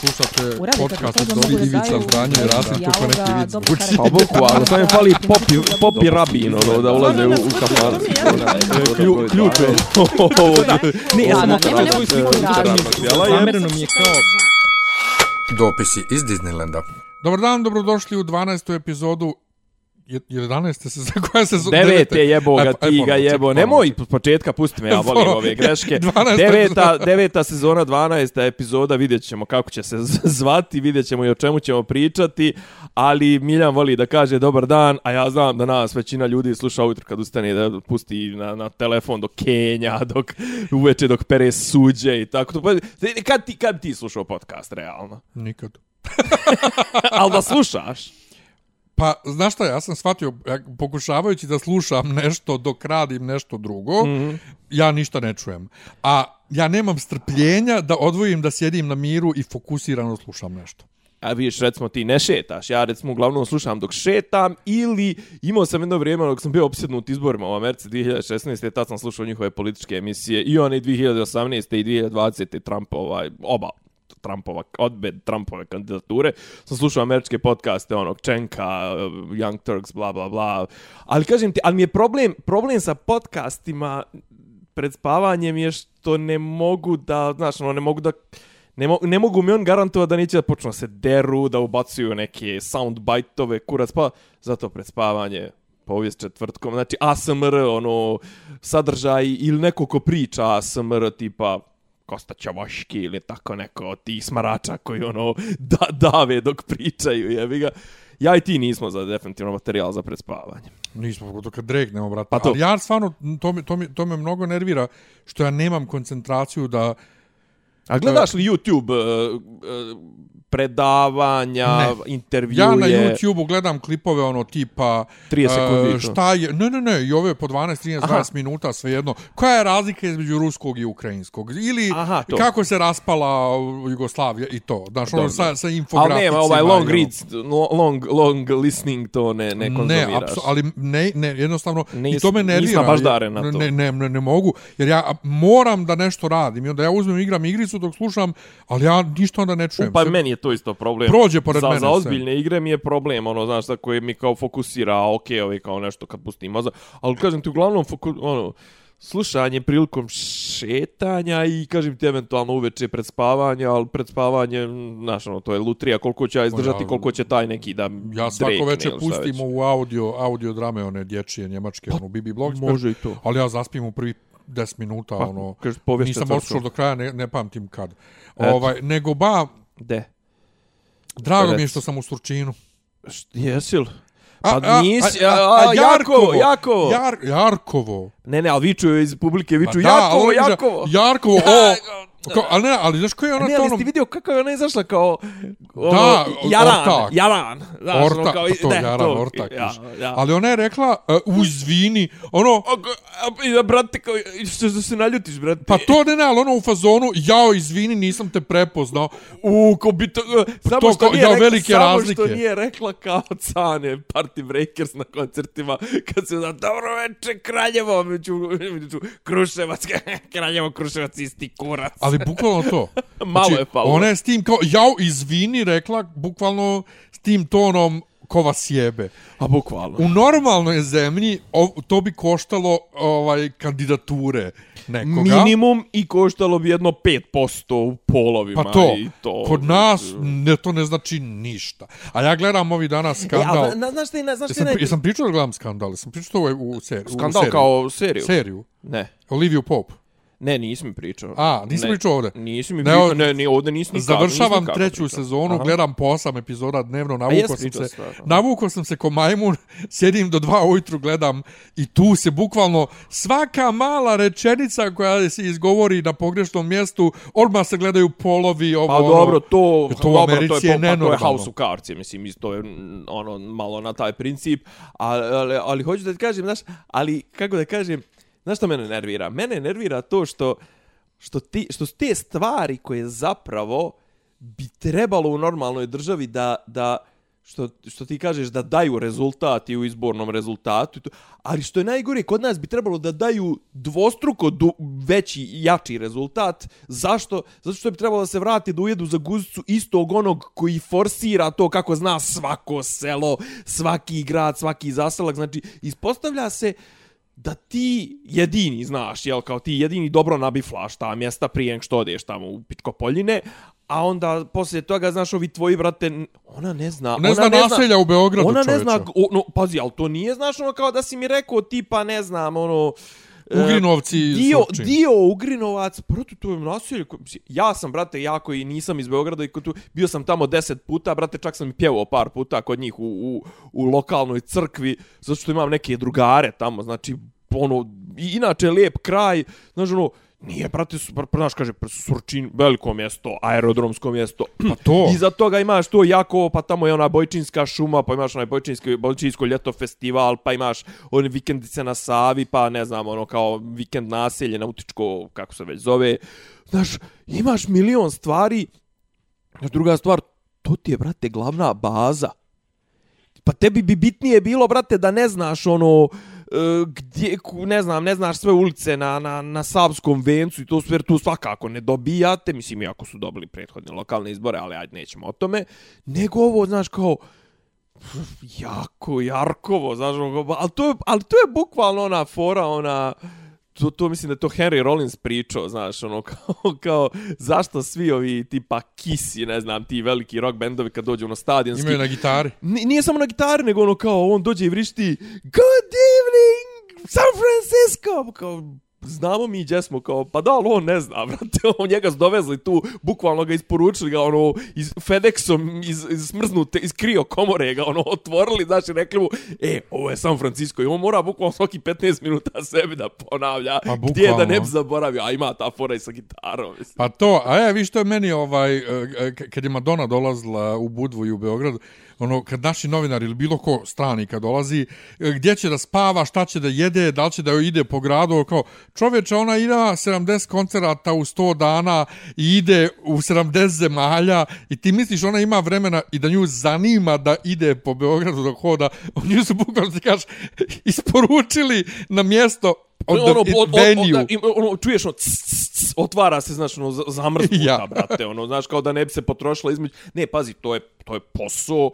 Slušate podcast od da Ivica Zdanje i Rasim kako neki vic karakter. Pa bukvalno, samo mi fali popi, popi rabin, ono, da ulaze u, u kafan. Klju, ključ je. Ne, ja sam svoju sliku mi je kao... Dopisi iz Disneylanda. Dobar dan, dobrodošli u 12. epizodu je- 11. se koja se Devete jebo ga, ti ga jebo. Nemoj s početka, pusti me, ja volim ove greške. 12. Deveta, deveta sezona, 12. epizoda, vidjet ćemo kako će se zvati, vidjet ćemo i o čemu ćemo pričati, ali Miljan voli da kaže dobar dan, a ja znam da nas većina ljudi sluša ujutro kad ustane da pusti na, na telefon dok kenja, dok uveče dok pere suđe i tako. to. Pa, Kad ti, kad ti slušao podcast, realno? Nikad. Ali da slušaš? Pa, znaš šta, ja sam shvatio, ja, pokušavajući da slušam nešto dok radim nešto drugo, mm. -hmm. ja ništa ne čujem. A ja nemam strpljenja da odvojim da sjedim na miru i fokusirano slušam nešto. A vidiš, recimo ti ne šetaš, ja recimo uglavnom slušam dok šetam ili imao sam jedno vrijeme dok sam bio opsjednut izborima u Americi 2016. tad sam slušao njihove političke emisije i one 2018. i 2020. Trump ovaj, oba Trumpova, odbed Trumpove kandidature. Sam slušao američke podcaste, onog Čenka, eh, Young Turks, bla, bla, bla. Ali kažem ti, ali mi je problem, problem sa podcastima pred spavanjem je što ne mogu da, znaš, ono, ne mogu da Ne, mo ne mogu mi on garantovati da neće da počnu se deru, da ubacuju neke soundbite-ove, kurac, pa zato pred spavanje povijest četvrtkom, znači ASMR, ono, sadržaj ili neko ko priča ASMR, tipa Kosta Ćavoški ili tako neko od tih smarača koji ono da, dave dok pričaju, jebi ga. Ja i ti nismo za definitivno materijal za predspavanje. Nismo, pogotovo kad dregnemo, brate. Pa to. Ali ja stvarno, to me, to, me, to me mnogo nervira, što ja nemam koncentraciju da... A gledaš li YouTube uh, uh, predavanja, Ne. intervjuje? Ja na YouTube-u gledam klipove ono tipa 30 sekundi i e, to. šta je ne ne ne i ove po 12 13 Aha. 20 minuta svejedno koja je razlika između ruskog i ukrajinskog ili Aha, to. kako se raspala Jugoslavija i to znaš ono sa sa Ali infograficima nema ovaj long ono. reads, lo- long, long listening, to ne, ne Ne, konzumiraš. apsu, ali ne, ne, jednostavno, Nis- i to me nervira. nisam baš daren na to. Ne, ne, ne, ne mogu, jer ja moram da nešto radim i onda ja uzmem igram igricu dok slušam, ali ja ništa onda ne čujem. Pa Sve- meni je to isto problem. Prođe pored za, mene Za ozbiljne igre mi je problem, ono, znaš, da koje mi kao fokusira, okej, ovi kao nešto kad pustim mozak. Ali kažem ti, uglavnom, foku, ono, slušanje prilikom šetanja i kažem ti eventualno uveče pred spavanje, ali pred spavanje, znaš, ono, to je lutrija, koliko će ja izdržati, ja- koliko će taj neki da Ja svako drekne večer ili šta pustim već. u audio, audio drame, one dječije, njemačke, pa, ono, Bibi Blogsberg. može i to. Ali ja zaspim u prvi 10 minuta, Pa, ono, kažeš, nisam otišao do kraja, ne, ne pamtim kad. Eto. Ovaj, nego ba, De. drago mi je što sam u Surčinu. Jesi li? Pa nisi, a, a, a, Jakovo, Jakovo. Jar, Jarkovo. Ne, ne, ali viču iz publike, viču Pa da, da- Jakovo. Jarkovo, o, kao, ali ne, ali znaš koji je ona Ne, ali tonom? vidio kako je ona izašla kao... Ono, Da, Jaran, ortak. Jaran. Znaš, ono Orta, kao, to ne, Jaran, to, ortak. Ja, ja. Ali ona je rekla, uh, uzvini, ono, I da, brate, kao, što što se naljutiš, brate? pa to ne, ne, ali ono u fazonu, jao, izvini, nisam te prepoznao. U, ko bi to... Samo To što nije ja, rekla, velike samo razlike. što nije rekla kao Cane Party Breakers na koncertima, kad se da, dobro veče, Kraljevo, među, među Kruševac, Kraljevo, Kruševac, isti kurac. Ali bukvalno to. Malo je falo. Ona je s tim kao, jao, izvini, rekla, bukvalno s tim tonom, ko vas jebe. A bukvalno. U normalnoj zemlji o, to bi koštalo ovaj kandidature nekoga. Minimum i koštalo bi jedno 5% u polovima. Pa to, i to. kod nas ne, to ne znači ništa. A ja gledam ovi danas E, skandal. ali, na, znaš na- znaš Jesam, je... pri- jesam pričao da gledam skandal? Jesam pričao ovaj u, u Skandal seriju? kao seriju? Seriju. Ne. Olivia Pope. Ne, nisam pričao. A, nisi ne, pričao? Nisi mi Ne, pričao, ovdje- ne, ne, ovdje nisam nikako. Završavam nisam treću pričao. sezonu, Aha. gledam po osam epizoda dnevno, jes navukao sam se, navukao sam se ko majmun, sjedim do dva ujutru, gledam i tu se bukvalno svaka mala rečenica koja se izgovori na pogrešnom mjestu, odmah se gledaju polovi, ovo, Pa dobro, to, to dobro, Americi to je je, pa to je. House of Cards, mislim, isto je ono, malo na taj princip, ali, ali, ali hoću da ti kažem, znaš, ali kako da kažem, znaš što mene nervira? Mene nervira to što, što, ti, što su te stvari koje zapravo bi trebalo u normalnoj državi da, da što, što ti kažeš da daju rezultati u izbornom rezultatu, to, ali što je najgore, kod nas bi trebalo da daju dvostruko du, veći i jači rezultat. Zašto? Zato što bi trebalo da se vrati da ujedu za guzicu istog onog koji forsira to kako zna svako selo, svaki grad, svaki zaselak. Znači, ispostavlja se da ti jedini znaš, jel, kao ti jedini dobro nabiflaš ta mjesta prije nek što odeš tamo u Pičkopoljine, a onda poslije toga, znaš, ovi tvoji brate, ona ne zna. Ne ona zna ne naselja u Beogradu, Ona ne čoveče. zna, o, no, pazi, ali to nije, znaš, ono kao da si mi rekao, tipa, ne znam, ono... e, Ugrinovci i dio, Surčin. dio Ugrinovac, proto to je mislim, Ja sam, brate, ja koji nisam iz Beograda i tu, bio sam tamo deset puta, brate, čak sam i pjevao par puta kod njih u, u, u lokalnoj crkvi, zato što imam neke drugare tamo, znači, ono, inače lijep kraj, znaš, ono, nije, brate, su, br- znaš, kaže, Surčin, veliko mjesto, aerodromsko mjesto, Pa to. Iza toga imaš to jako, pa tamo je ona Bojčinska šuma, pa imaš onaj Bojčinski, Bojčinsko ljeto festival, pa imaš one vikendice na Savi, pa ne znam, ono kao vikend naselje nautičko, kako se već zove. Znaš, imaš milion stvari. Znaš, druga stvar, to ti je, brate, glavna baza. Pa tebi bi bitnije bilo, brate, da ne znaš ono e, E, gdje, ne znam, ne znaš sve ulice na, na, na Savskom vencu i to sve, tu svakako ne dobijate, mislim, iako su dobili prethodne lokalne izbore, ali ajde, nećemo o tome, nego ovo, znaš, kao, jako, Jarkovo, znaš, ono, ali to, je, ali to je bukvalno ona fora, ona, to, to mislim da to Henry Rollins pričao, znaš, ono, kao, kao, zašto svi ovi tipa Kiss i ne znam, ti veliki rock bendovi kad dođu na stadionski, Imaju na gitari. Ni- nije samo na gitari, nego ono kao, on dođe i vrišti Good evening, San Francisco! Kao, znamo mi gdje smo, kao, pa da, ali on ne zna, brate, on njega su dovezli tu, bukvalno ga isporučili ga, ono, iz FedExom, iz, iz smrznute, iz krio komore ga, ono, otvorili, znači, rekli mu, e, ovo je San Francisco, i on mora bukvalno svaki 15 minuta sebi da ponavlja, Pa, gdje je da bukvalno. ne bi zaboravio, a ima ta fora i sa gitarom, mislim. Pa to, a ja, vi što je meni ovaj, e, k- kad je Madonna dolazila u Budvu i u Beograd, ono, kad naši novinari ili bilo ko strani kad dolazi, e, gdje će da spava, šta će da jede, da li će da ide po gradu, ono kao, čovječe, ona ima 70 koncerata u 100 dana i ide u 70 zemalja i ti misliš ona ima vremena i da nju zanima da ide po Beogradu da hoda, nju su bukvalno ti kažeš isporučili na mjesto od, ono, the, od, od, venue. od, od, ono, čuješ ono, cs, cs, cs, otvara se, znaš, ono, zamrznuta, ja. brate, ono, znaš, kao da ne bi se potrošila između, ne, pazi, to je, to je posao,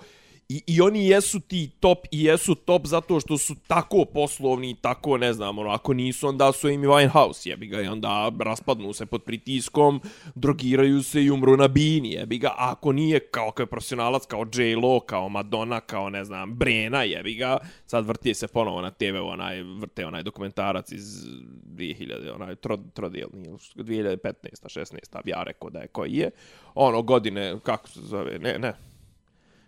I, I oni jesu ti top i jesu top zato što su tako poslovni i tako, ne znam, ono, ako nisu, onda su im i Winehouse, jebi ga, i onda raspadnu se pod pritiskom, drogiraju se i umru na bini, jebi ga, a ako nije kao, kao je profesionalac, kao J-Lo, kao Madonna, kao, ne znam, Brena, jebi ga, sad vrti se ponovo na TV, onaj, vrte onaj dokumentarac iz 2000, onaj, tro, trodijelni, 2015. 16. ja rekao da je koji je, ono, godine, kako se zove, ne, ne,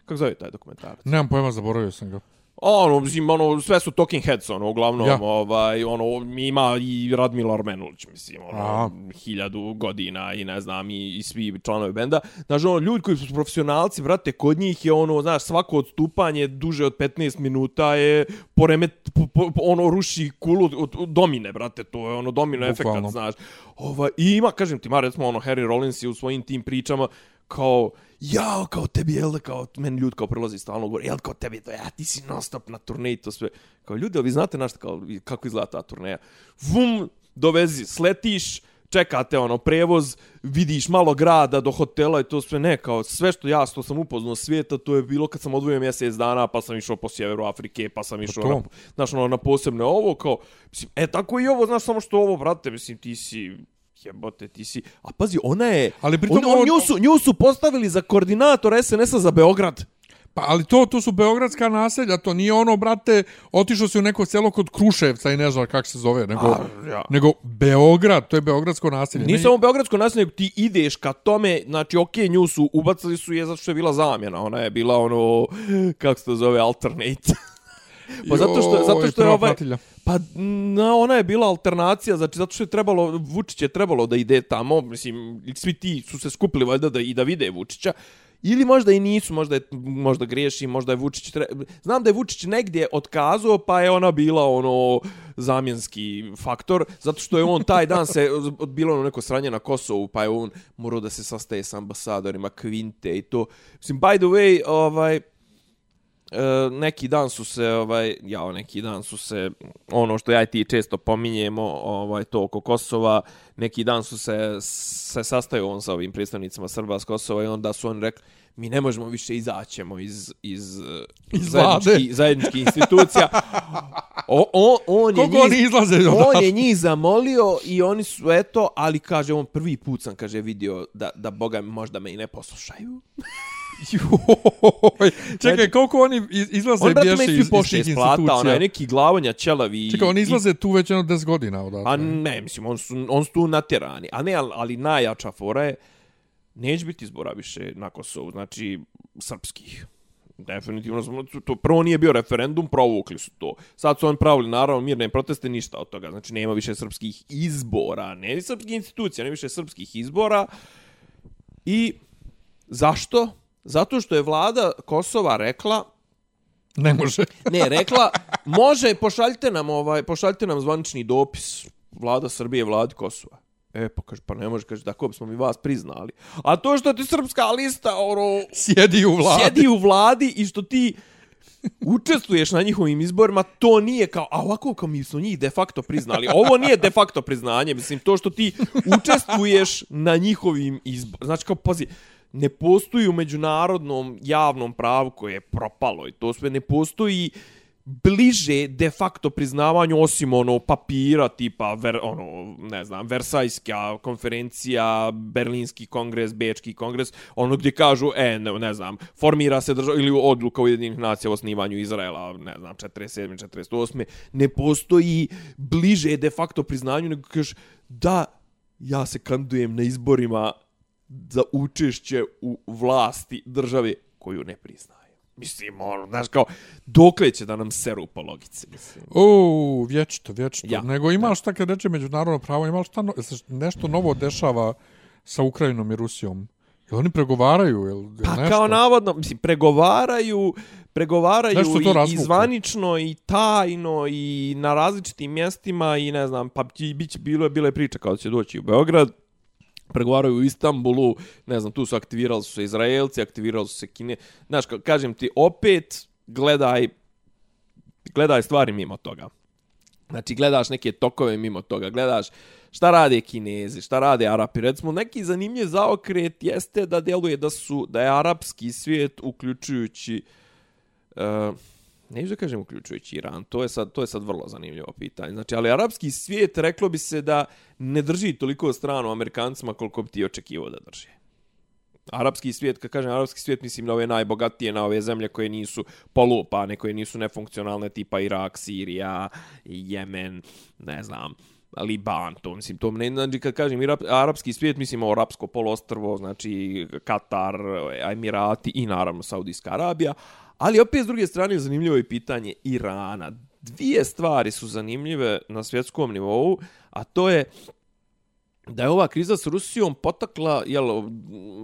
kako zove taj dokumentarac? Nemam pojma, zaboravio sam ga. Ono, mislim, ono, sve su Talking Heads, ono, uglavnom, Ja. ovaj, ono, ima i Radmila Armenulić, mislim, ono, A. hiljadu godina i ne znam, i, i svi članovi benda. Znaš, ono, ljudi koji su profesionalci, vrate, kod njih je, ono, znaš, svako odstupanje duže od 15 minuta je poremet, po, po, po- ono, ruši kulu od, od domine, brate, to je, ono, domino Bukvalno. efekat, znaš. Ovaj, I ima, kažem ti, ma, recimo, ono, Harry Rollins je u svojim tim pričama, kao, jao, kao tebi, jel da, kao, meni ljudi kao prilazi stalno govori, jel kao tebi, to ja, ti si non stop na turneji, to sve. Kao, ljudi, jel vi znate našta, kao, kako izgleda ta turneja? Vum, dovezi, sletiš, čekate ono prevoz, vidiš malo grada do hotela i to sve ne, kao sve što ja što sam upoznao svijeta, to je bilo kad sam odvojio mjesec dana, pa sam išao po sjeveru Afrike, pa sam išao to. na, znaš, ono, na posebne ovo, kao, mislim, e, tako i ovo, znaš, samo što ovo, brate, mislim, ti si, jebote, ti si, a pazi, ona je, Ali pritom on, on, ovo- nju, su, nju su postavili za koordinator SNS-a za Beograd. Pa, ali to, to su beogradska naselja, to nije ono, brate, otišao si u neko selo kod Kruševca i ne znam kako se zove, nego, A, ja. nego Beograd, to je beogradsko naselje. Nije Ne- samo beogradsko naselje, nego ti ideš ka tome, znači, okej, nju su, ubacili su je zato što je bila zamjena, ona je bila ono, kako se to zove, alternate. pa zato što, zato što je ovaj. Pa na, ona je bila alternacija, znači zato što je trebalo, Vučić je trebalo da ide tamo, mislim, svi ti su se skupili valjda da, i da vide Vučića, ili možda i nisu, možda, je, možda griješi, možda je Vučić, tre... znam da je Vučić negdje otkazao, pa je ona bila ono zamjenski faktor, zato što je on taj dan se, bilo ono neko sranje na Kosovu, pa je on morao da se sastaje s ambasadorima Kvinte i to. Mislim, by the way, ovaj, e, neki dan su se ovaj ja neki dan su se ono što ja i ti često pominjemo ovaj to oko Kosova neki dan su se se sastaju on sa ovim predstavnicima Srba s Kosova i onda su oni rekli mi ne možemo više izaćemo iz iz, Iz zajedničkih, zajedničkih institucija. O, o, on, je Koliko oni njih, izlaze on odatle? je njih zamolio i oni su eto, ali kaže on prvi put sam kaže vidio da da boga možda me i ne poslušaju. Joj, Čekaj, koliko oni iz- izlaze On bješe iz, iz tih iz plata, onaj institucija? neki glavonja ćelavi. Čekaj, oni i- izlaze tu već jedno 10 godina odatle. A ne, mislim, on su, on su tu natjerani. A ne, ali, ali najjača fora je, neće biti izbora više na Kosovu, znači, srpskih. Definitivno, smo- to, to prvo nije bio referendum, provukli su to. Sad su oni pravili, naravno, mirne proteste, ništa od toga. Znači, nema više srpskih izbora, ne srpskih institucija, ne više srpskih izbora. I zašto? Zato što je vlada Kosova rekla, Ne može. Ne, rekla, može, pošaljite nam, ovaj, pošaljite nam zvanični dopis vlada Srbije, vladi Kosova. E, pa kaže, pa ne može, kaže, tako bismo mi vas priznali. A to što ti srpska lista, ono, Sjedi u vladi. sjedi u vladi i što ti učestvuješ na njihovim izborima, to nije kao, a ovako kao mi smo njih de facto priznali. Ovo nije de facto priznanje, mislim, to što ti učestvuješ na njihovim izborima. Znači, kao, pazi, ne postoji u međunarodnom javnom pravu koje je propalo i to sve ne postoji bliže de facto priznavanju osim ono papira tipa ver, ono ne znam Versajska konferencija Berlinski kongres Bečki kongres ono gdje kažu e ne, ne znam formira se država ili odluka Ujedinjenih nacija o osnivanju Izraela ne znam 47 48 ne postoji bliže de facto priznanju nego kažeš da ja se kandidujem na izborima za učešće u vlasti države koju ne priznaje. Mislim, ono, znaš, kao, dokle će da nam seru po logici, mislim. O, vječito, vječito. Ja. Nego ima šta kad reče međunarodno pravo, ima šta no, se nešto novo dešava sa Ukrajinom i Rusijom? Jel oni pregovaraju? Jel, jel Pa nešto? kao navodno, mislim, pregovaraju, pregovaraju i, i zvanično i tajno i na različitim mjestima i ne znam, pa će, bilo, je bila je priča kao će doći u Beograd, pregovaraju u Istanbulu, ne znam, tu su aktivirali su se Izraelci, aktivirali su se Kine. Znaš, kažem ti, opet gledaj, gledaj stvari mimo toga. Znači, gledaš neke tokove mimo toga, gledaš šta rade Kinezi, šta rade Arapi. Recimo, neki zanimljiv zaokret jeste da djeluje da su, da je arapski svijet uključujući uh, neću da kažem uključujući Iran, to je sad to je sad vrlo zanimljivo pitanje. Znači, ali arapski svijet reklo bi se da ne drži toliko stranu Amerikancima koliko bi ti očekivao da drži. Arapski svijet, kad kažem arapski svijet, mislim na ove najbogatije, na ove zemlje koje nisu polupane, koje nisu nefunkcionalne, tipa Irak, Sirija, Jemen, ne znam, Liban, to mislim, to ne, znači kad kažem Irap, arapski svijet, mislim o arapsko polostrvo, znači Katar, Emirati i naravno Saudijska Arabija, ali opet s druge strane zanimljivo je pitanje Irana. Dvije stvari su zanimljive na svjetskom nivou, a to je da je ova kriza s Rusijom potakla jel,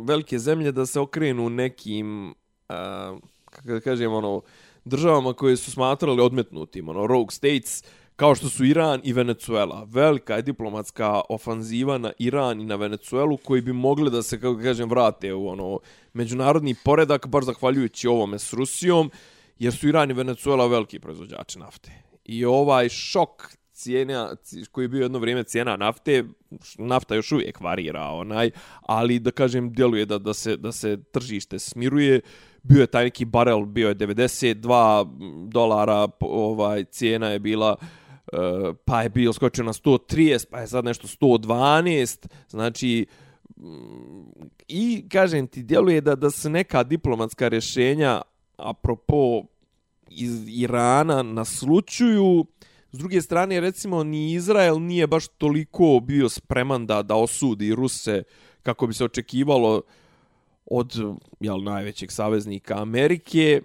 velike zemlje da se okrenu nekim, uh, kako da kažem, ono, državama koje su smatrali odmetnutim, ono, rogue states, kao što su Iran i Venecuela. Velika je diplomatska ofanziva na Iran i na Venecuelu koji bi mogli da se, kako kažem, vrate u ono međunarodni poredak, baš zahvaljujući ovome s Rusijom, jer su Iran i Venecuela veliki proizvođači nafte. I ovaj šok cijena, koji je bio jedno vrijeme cijena nafte, nafta još uvijek varira, onaj, ali da kažem, djeluje da, da, se, da se tržište smiruje, bio je taj neki barel, bio je 92 dolara, ovaj, cijena je bila Uh, Eh, pa je bio skočio na 130, pa je sad nešto 112, znači mm, i kažem ti djeluje da da se neka diplomatska rješenja apropo iz Irana naslučuju S druge strane, recimo, ni Izrael nije baš toliko bio spreman da, da osudi Ruse kako bi se očekivalo od jel, najvećeg saveznika Amerike.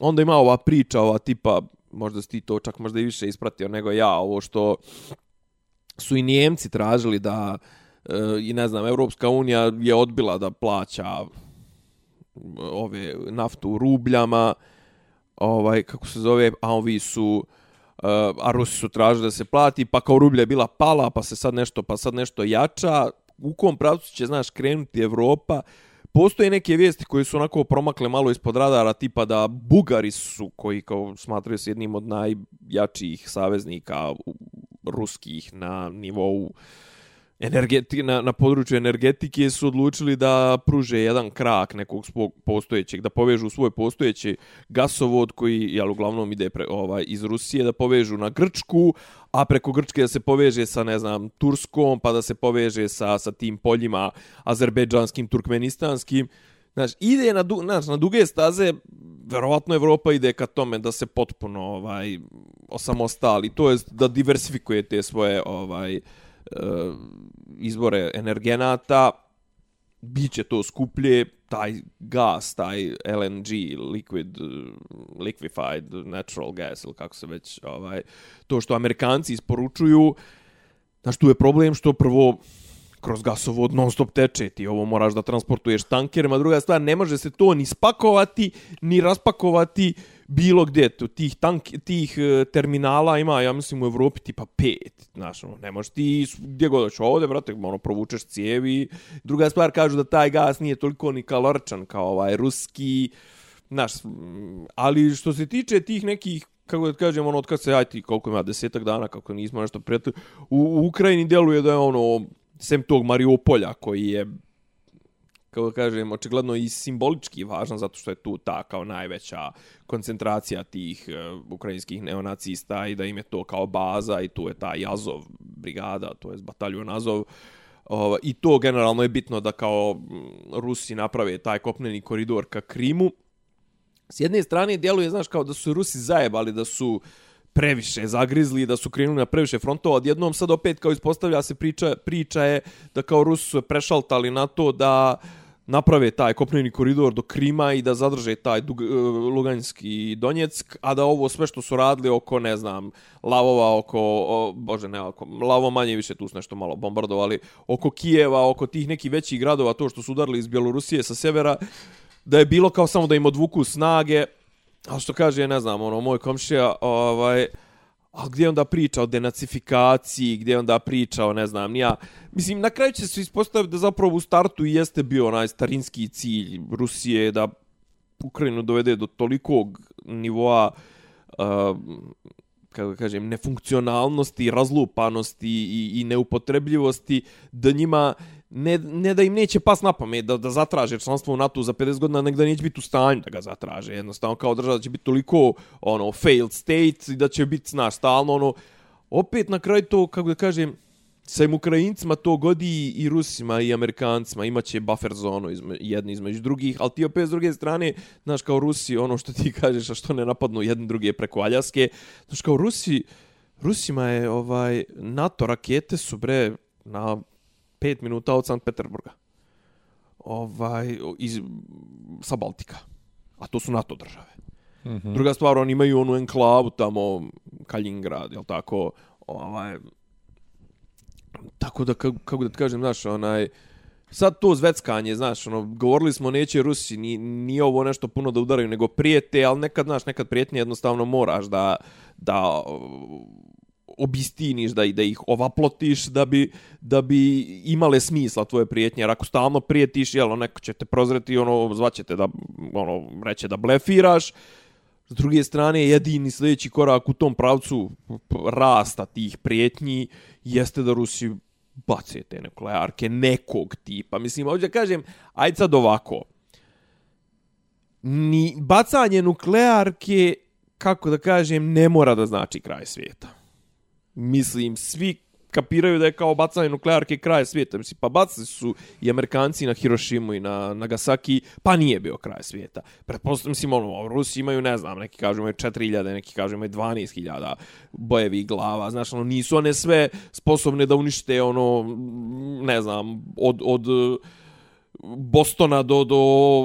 Onda ima ova priča, ova tipa, možda si ti to čak možda i više ispratio nego ja, ovo što su i Njemci tražili da e, i ne znam, Evropska unija je odbila da plaća e, ove naftu u rubljama, ovaj, kako se zove, a ovi su Uh, a Rusi su tražili da se plati, pa kao rublja je bila pala, pa se sad nešto, pa sad nešto jača. U kom pravcu će, znaš, krenuti Evropa, postoje neke vijesti koje su onako promakle malo ispod radara, tipa da Bugari su, koji kao smatraju se jednim od najjačijih saveznika ruskih na nivou energeti, na, na području energetike su odlučili da pruže jedan krak nekog svog postojećeg, da povežu svoj postojeći gasovod koji jel, uglavnom ide pre, ovaj, iz Rusije, da povežu na Grčku, a preko Grčke da se poveže sa, ne znam, Turskom, pa da se poveže sa, sa tim poljima azerbejdžanskim, turkmenistanskim. Znaš, ide na, du, znaš, na duge staze, verovatno Evropa ide ka tome da se potpuno ovaj osamostali, to jest da diversifikuje te svoje ovaj eh, izbore energenata, biće to skuplje, taj gas, taj LNG, liquid, liquefied natural gas, ili kako se već, ovaj, to što Amerikanci isporučuju, znaš, tu je problem što prvo kroz gasovod non stop teče, ti ovo moraš da transportuješ tankerima, druga stvar, ne može se to ni spakovati, ni raspakovati bilo gdje, tu tih, tank, tih e, terminala ima, ja mislim, u Evropi tipa pet, znaš, ono, ne možeš ti gdje god hoćeš ovdje, brate, ono, provučeš cijevi, druga stvar, kažu da taj gas nije toliko ni kaloričan kao ovaj ruski, znaš, ali što se tiče tih nekih kako da kažem, ono, od kad se, aj ti, koliko ima, desetak dana, kako nismo nešto prijatelji, u, u Ukrajini djeluje da je ono, sem tog Mariupolja, koji je, kako kažem, očigledno i simbolički važan, zato što je tu ta kao najveća koncentracija tih uh, ukrajinskih neonacista i da im je to kao baza i tu je ta Jazov brigada, to je bataljon Azov, Ova, I to generalno je bitno da kao Rusi naprave taj kopneni koridor ka Krimu. S jedne strane djeluje, znaš, kao da su Rusi zajebali, da su previše zagrizli, da su krenuli na previše frontova. Odjednom sad opet kao ispostavlja se priča, priča je da kao Rusi su prešaltali na to da naprave taj kopneni koridor do Krima i da zadrže taj Dug, e, Luganski i Donjeck, a da ovo sve što su radili oko, ne znam, lavova, oko, o, bože ne, oko, lavo manje više tu su nešto malo bombardovali, oko Kijeva, oko tih nekih većih gradova, to što su udarili iz Bjelorusije sa severa, da je bilo kao samo da im odvuku snage, a što kaže, ne znam, ono, moj komšija, ovaj, a gdje onda priča o denacifikaciji, gdje onda priča o, ne znam, nija, mislim, na kraju će se ispostaviti da zapravo u startu jeste bio onaj starinski cilj Rusije da Ukrajinu dovede do tolikog nivoa uh, kako da kažem, nefunkcionalnosti, razlupanosti i, i neupotrebljivosti, da njima ne, ne da im neće pas na pamet da, da zatraže članstvo u NATO za 50 godina, nego da neće biti u stanju da ga zatraže. Jednostavno kao država da će biti toliko ono, failed state i da će biti, znaš, stalno ono, opet na kraju to, kako da kažem, sa im Ukrajincima to godi i Rusima i Amerikancima, imaće buffer zonu izme, jedni između drugih, ali ti opet s druge strane, znaš, kao Rusi, ono što ti kažeš, a što ne napadnu jedni druge preko Aljaske, znaš, kao Rusi, Rusima je, ovaj, NATO rakete su, bre, na 5 minuta od Sankt Peterburga. Ovaj, iz, sa Baltika. A to su NATO države. Mm -hmm. Druga stvar, oni imaju onu enklavu tamo, Kalingrad, jel tako, ovaj, tako da, kako, kako da ti kažem, znaš, onaj, sad to zveckanje, znaš, ono, govorili smo neće Rusi, ni, nije ovo nešto puno da udaraju, nego prijete, ali nekad, znaš, nekad prijetnje jednostavno moraš da, da obistiniš, da, da ih ovaplotiš da bi, da bi imale smisla tvoje prijetnje. Jer ako stalno prijetiš, jel, ono, neko će te prozreti, ono, zvaćete da, ono, reće da blefiraš. S druge strane, jedini sljedeći korak u tom pravcu rasta tih prijetnji jeste da Rusi bace te nuklearke nekog tipa. Mislim, ovdje kažem, ajde sad ovako. Ni bacanje nuklearke, kako da kažem, ne mora da znači kraj svijeta mislim, svi kapiraju da je kao bacanje nuklearke kraj svijeta. Mislim, pa bacili su i Amerikanci na Hirošimu i na Nagasaki, pa nije bio kraj svijeta. Pretpostavljam, mislim, ono, Rusi imaju, ne znam, neki kažu imaju 4000, neki kažu imaju 12000 bojevi glava. Znaš, ono, nisu one sve sposobne da unište, ono, ne znam, od, od Bostona do, do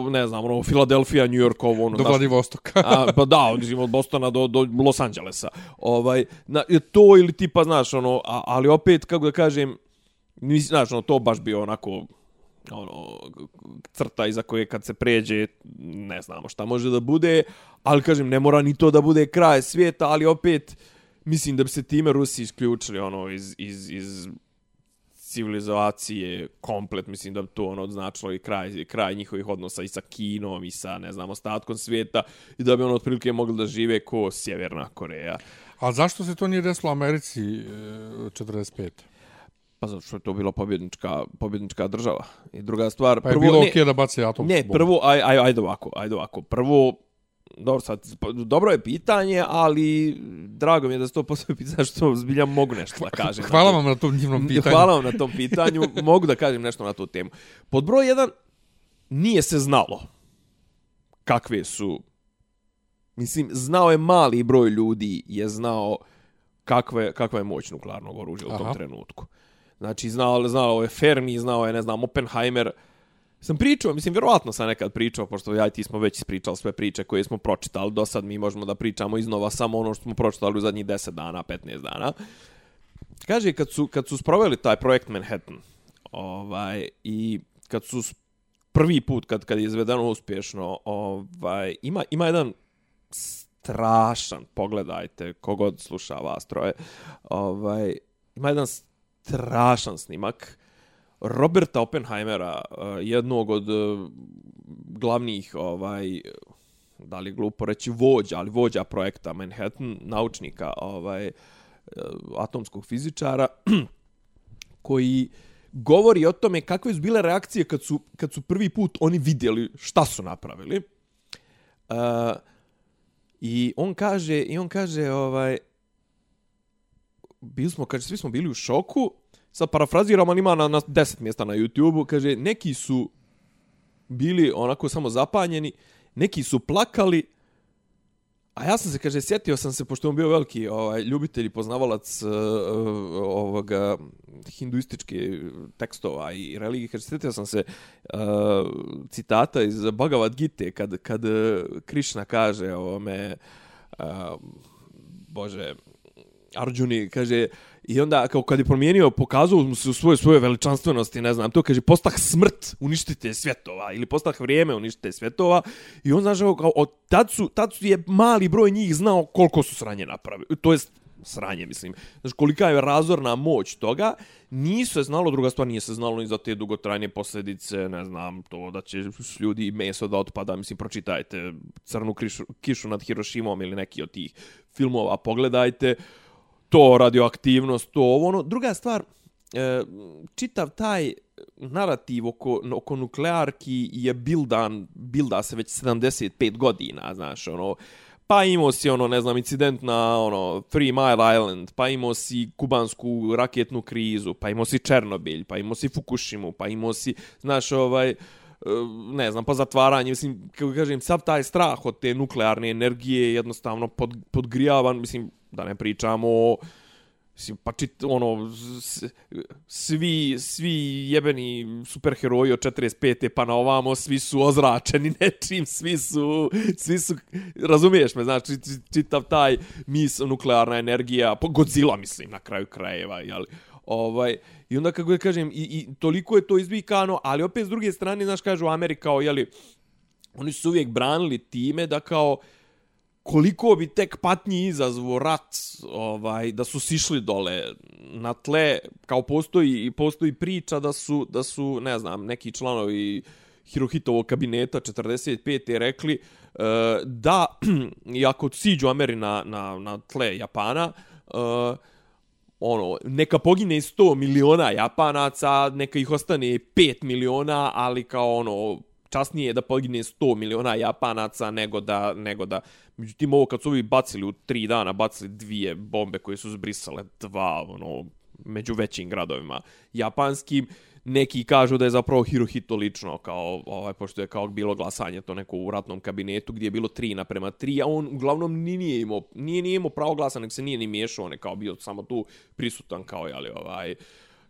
ne znam, ono, Filadelfija, New York, ovo, ono. Do Vladivostoka. a, pa da, mislim, od Bostona do, do Los Angelesa. Ovaj, na, to ili tipa, znaš, ono, a, ali opet, kako da kažem, mislim, znaš, ono, to baš bio onako, ono, crta iza koje kad se pređe, ne znamo šta može da bude, ali kažem, ne mora ni to da bude kraj svijeta, ali opet, mislim da bi se time Rusi isključili, ono, iz, iz, iz civilizacije komplet, mislim da bi to ono značilo i kraj, kraj njihovih odnosa i sa Kinom i sa, ne znam, ostatkom svijeta i da bi ono otprilike mogli da žive ko Sjeverna Koreja. A zašto se to nije desilo u Americi e, 45? Pa zato što je to bila pobjednička, pobjednička država. I druga stvar... Pa je bilo okej okay da bace atomsku Ne, prvo, aj, aj, ajde ovako, ajde ovako. Prvo, dobro, sad, dobro je pitanje, ali drago mi je da se to postoje pitanje što zbilja mogu nešto da kažem. Hvala vam na tom divnom pitanju. Hvala vam na tom pitanju, mogu da kažem nešto na tu temu. Pod broj jedan, nije se znalo kakve su... Mislim, znao je mali broj ljudi, je znao kakve, kakva je moć nuklearnog oružja u tom Aha. trenutku. Znači, znao, znao je Fermi, znao je, ne znam, Oppenheimer. Sam pričao, mislim, vjerovatno sam nekad pričao, pošto ja i ti smo već ispričali sve priče koje smo pročitali do sad, mi možemo da pričamo iznova samo ono što smo pročitali u zadnjih 10 dana, 15 dana. Kaže, kad su, kad su sproveli taj projekt Manhattan, ovaj, i kad su prvi put, kad, kad je izvedeno uspješno, ovaj, ima, ima jedan strašan, pogledajte, kogod sluša vas troje, ovaj, ima jedan strašan snimak Roberta Oppenheimera, eh, jednog od eh, glavnih, ovaj, da li je glupo reći vođa, ali vođa projekta Manhattan, naučnika, ovaj, eh, atomskog fizičara, koji govori o tome kakve su bile reakcije kad su, kad su prvi put oni vidjeli šta su napravili. Uh, I on kaže, i on kaže, ovaj, bili smo, kaže, svi smo bili u šoku, sad parafraziram, ali ima na, na 10 mjesta na YouTube-u, kaže, neki su bili onako samo zapanjeni, neki su plakali, a ja sam se, kaže, sjetio sam se, pošto on bio veliki ovaj, ljubitelj i poznavalac uh, ovoga hinduističke tekstova i religije, kaže, sjetio sam se uh, citata iz Bhagavad Gita, kad, kad Krišna Krishna kaže ovome, uh, Bože, Arjuni, kaže, i onda kao kad je promijenio, pokazao mu se u svojoj svoje veličanstvenosti, ne znam, to kaže, postah smrt, uništite svjetova, ili postah vrijeme, uništite svjetova, i on znaš, kao, od tad su, tad su je mali broj njih znao koliko su sranje napravili, to jest sranje, mislim. Znaš, kolika je razorna moć toga, nisu se znalo, druga stvar, nije se znalo ni za te dugotrajne posljedice, ne znam, to da će ljudi meso da otpada, mislim, pročitajte Crnu kišu, kišu nad Hirošimom ili neki od tih filmova, pogledajte, to radioaktivnost, to ovo, ono. Druga stvar, e, čitav taj narativ oko, oko nuklearki je bildan, bilda se već 75 godina, znaš, ono, pa imao si ono, ne znam, incident na ono, Three Mile Island, pa imao si kubansku raketnu krizu, pa imao si Černobilj, pa imao si Fukushimu, pa imao si, znaš, ovaj, e, ne znam, pa zatvaranje, mislim, kako kažem, sav taj strah od te nuklearne energije jednostavno pod, podgrijavan, mislim, da ne pričamo o Mislim, pa čit, ono, svi, svi jebeni superheroji od 45. pa na ovamo, svi su ozračeni nečim, svi su, svi su, razumiješ me, znači, čitav taj mis, nuklearna energija, po Godzilla, mislim, na kraju krajeva, jel? Ovaj, I onda, kako da kažem, i, i toliko je to izvikano, ali opet s druge strane, znaš, kažu Amerika, kao, jeli, oni su uvijek branili time da kao, koliko bi tek patnji izazvo rat ovaj da su sišli dole na tle kao postoji i postoji priča da su da su ne znam neki članovi Hirohitovog kabineta 45. je rekli uh, da i ako siđu Ameri na, na, na tle Japana uh, ono, neka pogine 100 miliona Japanaca, neka ih ostane 5 miliona, ali kao ono, časnije je da pogine 100 miliona Japanaca nego da, nego da, međutim ovo kad su ovi bacili u tri dana, bacili dvije bombe koje su zbrisale dva, ono, među većim gradovima japanskim, neki kažu da je zapravo Hirohito lično, kao, ovaj, pošto je kao bilo glasanje to neko u ratnom kabinetu gdje je bilo 3 naprema 3, a on uglavnom ni nije imao, nije, nije imao pravo glasa, nek se nije ni miješao, on je kao bio samo tu prisutan kao, jeli, ovaj,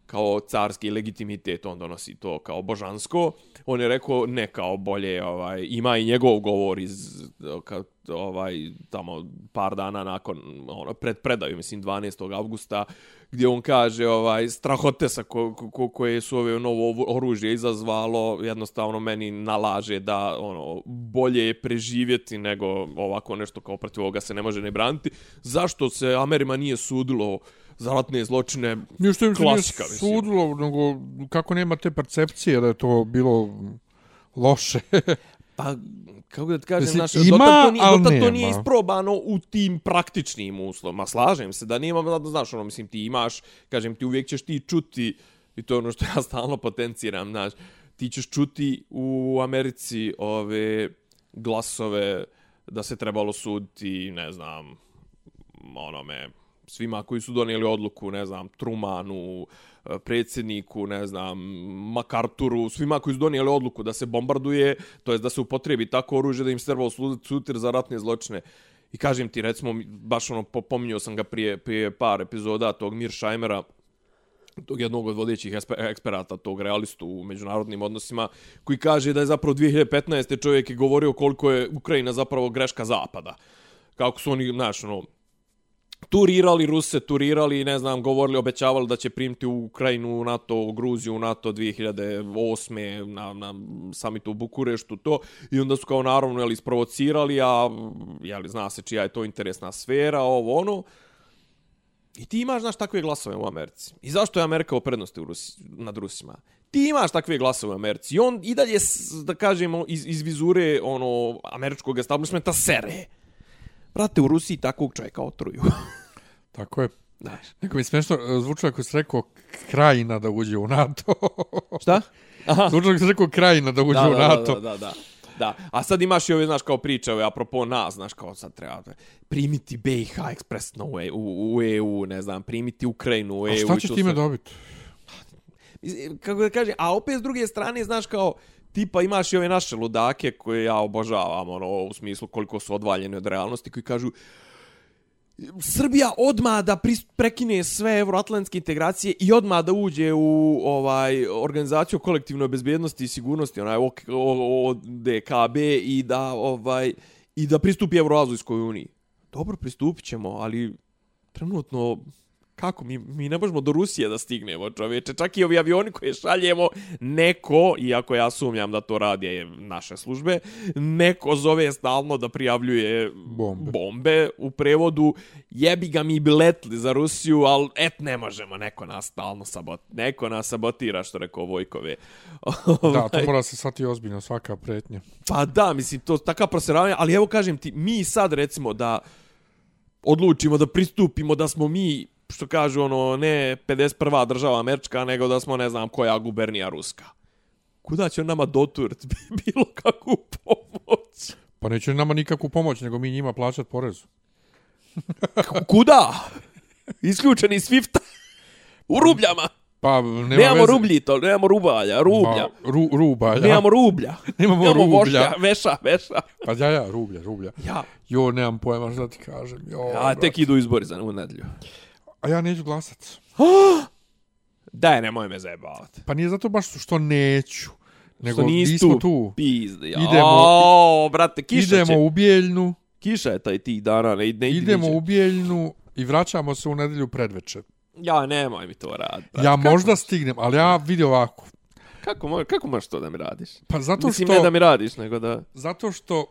kao carski legitimitet, on donosi to kao božansko. On je rekao, ne kao bolje, ovaj, ima i njegov govor iz, kad, ovaj, tamo par dana nakon, ono, pred predaju, mislim, 12. avgusta, gdje on kaže, ovaj, strahote sa ko, ko, koje su ove novo oružje izazvalo, jednostavno meni nalaže da, ono, bolje je preživjeti nego ovako nešto kao protiv ovoga se ne može ne braniti. Zašto se Amerima nije sudilo za ratne zločine Ništa im nije klasika, mislim. sudilo, nego kako nema te percepcije da je to bilo loše. Pa, kako da ti kažem, znaš, ima, dotad to nije, dotad to nije isprobano u tim praktičnim uslovima. Slažem se da nema, znaš, ono, mislim, ti imaš, kažem ti, uvijek ćeš ti čuti, i to je ono što ja stalno potenciram, znaš, ti ćeš čuti u Americi ove glasove da se trebalo suditi, ne znam, onome, svima koji su donijeli odluku, ne znam, Trumanu, eh, predsjedniku, ne znam, Makarturu, svima koji su donijeli odluku da se bombarduje, to jest da se upotrebi tako oružje da im se trebalo za ratne zločine. I kažem ti, recimo, baš ono, pominio pominjao sam ga prije, prije par epizoda tog Miršajmera, tog jednog od vodećih eksperata, tog realistu u međunarodnim odnosima, koji kaže da je zapravo 2015. čovjek je govorio koliko je Ukrajina zapravo greška zapada. Kako su oni, znaš, ono, turirali Ruse, turirali, ne znam, govorili, obećavali da će primiti u Ukrajinu u NATO, u Gruziju u NATO 2008. na, na samitu u Bukureštu, to. I onda su kao naravno, jeli, isprovocirali, a, jeli, zna se čija je to interesna sfera, ovo, ono. I ti imaš, znaš, takve glasove u Americi. I zašto je Amerika u prednosti u Rusi, nad Rusima? Ti imaš takve glasove u Americi. I on i dalje, da kažemo, iz, iz vizure ono, američkog establishmenta sere. Brate, u Rusiji takvog čovjeka otruju. Tako je. Znaš. Neko mi smešno e, zvuči ako si rekao krajina da uđe u NATO. Šta? Aha. zvuči ako si rekao krajina da uđe Da, u da, NATO. da, da, da. Da, a sad imaš i ove, znaš, kao priče, ove, apropo nas, znaš, kao sad treba primiti BiH ekspresno u, E- u, u EU, ne znam, primiti Ukrajinu u EU. A šta ćeš time sve. dobiti? Kako da kaže, a opet s druge strane, znaš, kao, tipa imaš i ove naše ludake koje ja obožavam, ono, u smislu koliko su odvaljeni od realnosti, koji kažu, Srbija odma da prekine sve euroatlantske integracije i odma da uđe u ovaj organizaciju kolektivne bezbjednosti i sigurnosti, onaj ODKB i da ovaj i da pristupi Euroazijskoj uniji. Dobro, pristupit ćemo, ali trenutno kako mi, mi ne možemo do Rusije da stignemo, čovječe. Čak i ovi avioni koje šaljemo, neko, iako ja sumnjam da to radi naše službe, neko zove stalno da prijavljuje Bombe. bombe u prevodu. Jebi ga mi bi letli za Rusiju, ali et ne možemo, neko nas stalno sabot, neko nas sabotira, što rekao Vojkove. Da, to mora se shvatiti ozbiljno, svaka pretnja. Pa da, mislim, to taka proseravanja, ali evo kažem ti, mi sad recimo da odlučimo da pristupimo da smo mi, što kažu ono, ne 51. država američka, nego da smo ne znam koja gubernija ruska. Kuda će nama doturit bilo kakvu pomoć? Pa neće nama nikakvu pomoć, nego mi njima plaćat porezu. Kuda? Isključeni iz Swifta? U rubljama. Pa, nema Nemamo veze. rublji to, nemamo rubalja, rublja. Ma, ru, rubalja. Nemamo rublja. Nemamo nemamo rublja. vošća, veša, veša. Pa ja, ja, rublja, rublja. Ja, Jo, nemam pojma šta ti kažem. Jo, ja brate. tek idu izbori za ovu nedlju. A ja neću glasat. Daj, nemoj me zajebavati. Pa nije zato baš što neću. Nego Što nisi tu. tu. Pizde. Idemo- O, brate, kiša idemo će. u Bijeljnu, Kiša je taj tih dana, ne, ne idemo niđe. u Bijeljnu i vraćamo se u nedelju predveče. Ja, nemoj mi to raditi. brate. Ja kako, možda stignem, ali ja vidi ovako. Kako, mo- kako možeš to da mi radiš? Pa zato Mislim, što, ne da mi radiš, nego da... zato što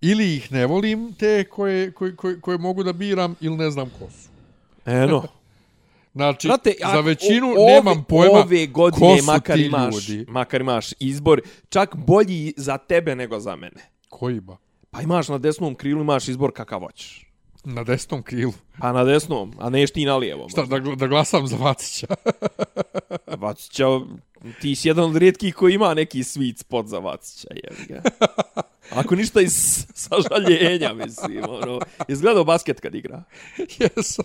ili ih ne volim te koje, koje, koje, koje mogu da biram ili ne znam ko su. Eno. Znači, Brate, za većinu ove, nemam pojma ove ko godine su makar ti imaš, ljudi. makar imaš izbor, čak bolji za tebe nego za mene. Koji ba? Pa imaš na desnom krilu, imaš izbor kakav hoćeš. Na desnom krilu. Pa na desnom, a neš ti na lijevom. Šta, da, da glasam za Vacića? Vacića, ti si jedan od rijetkih koji ima neki sweet spot za Vacića, jebi ga. Ako ništa iz sažaljenja, mislim, ono. Izgledao basket kad igra. Jesam.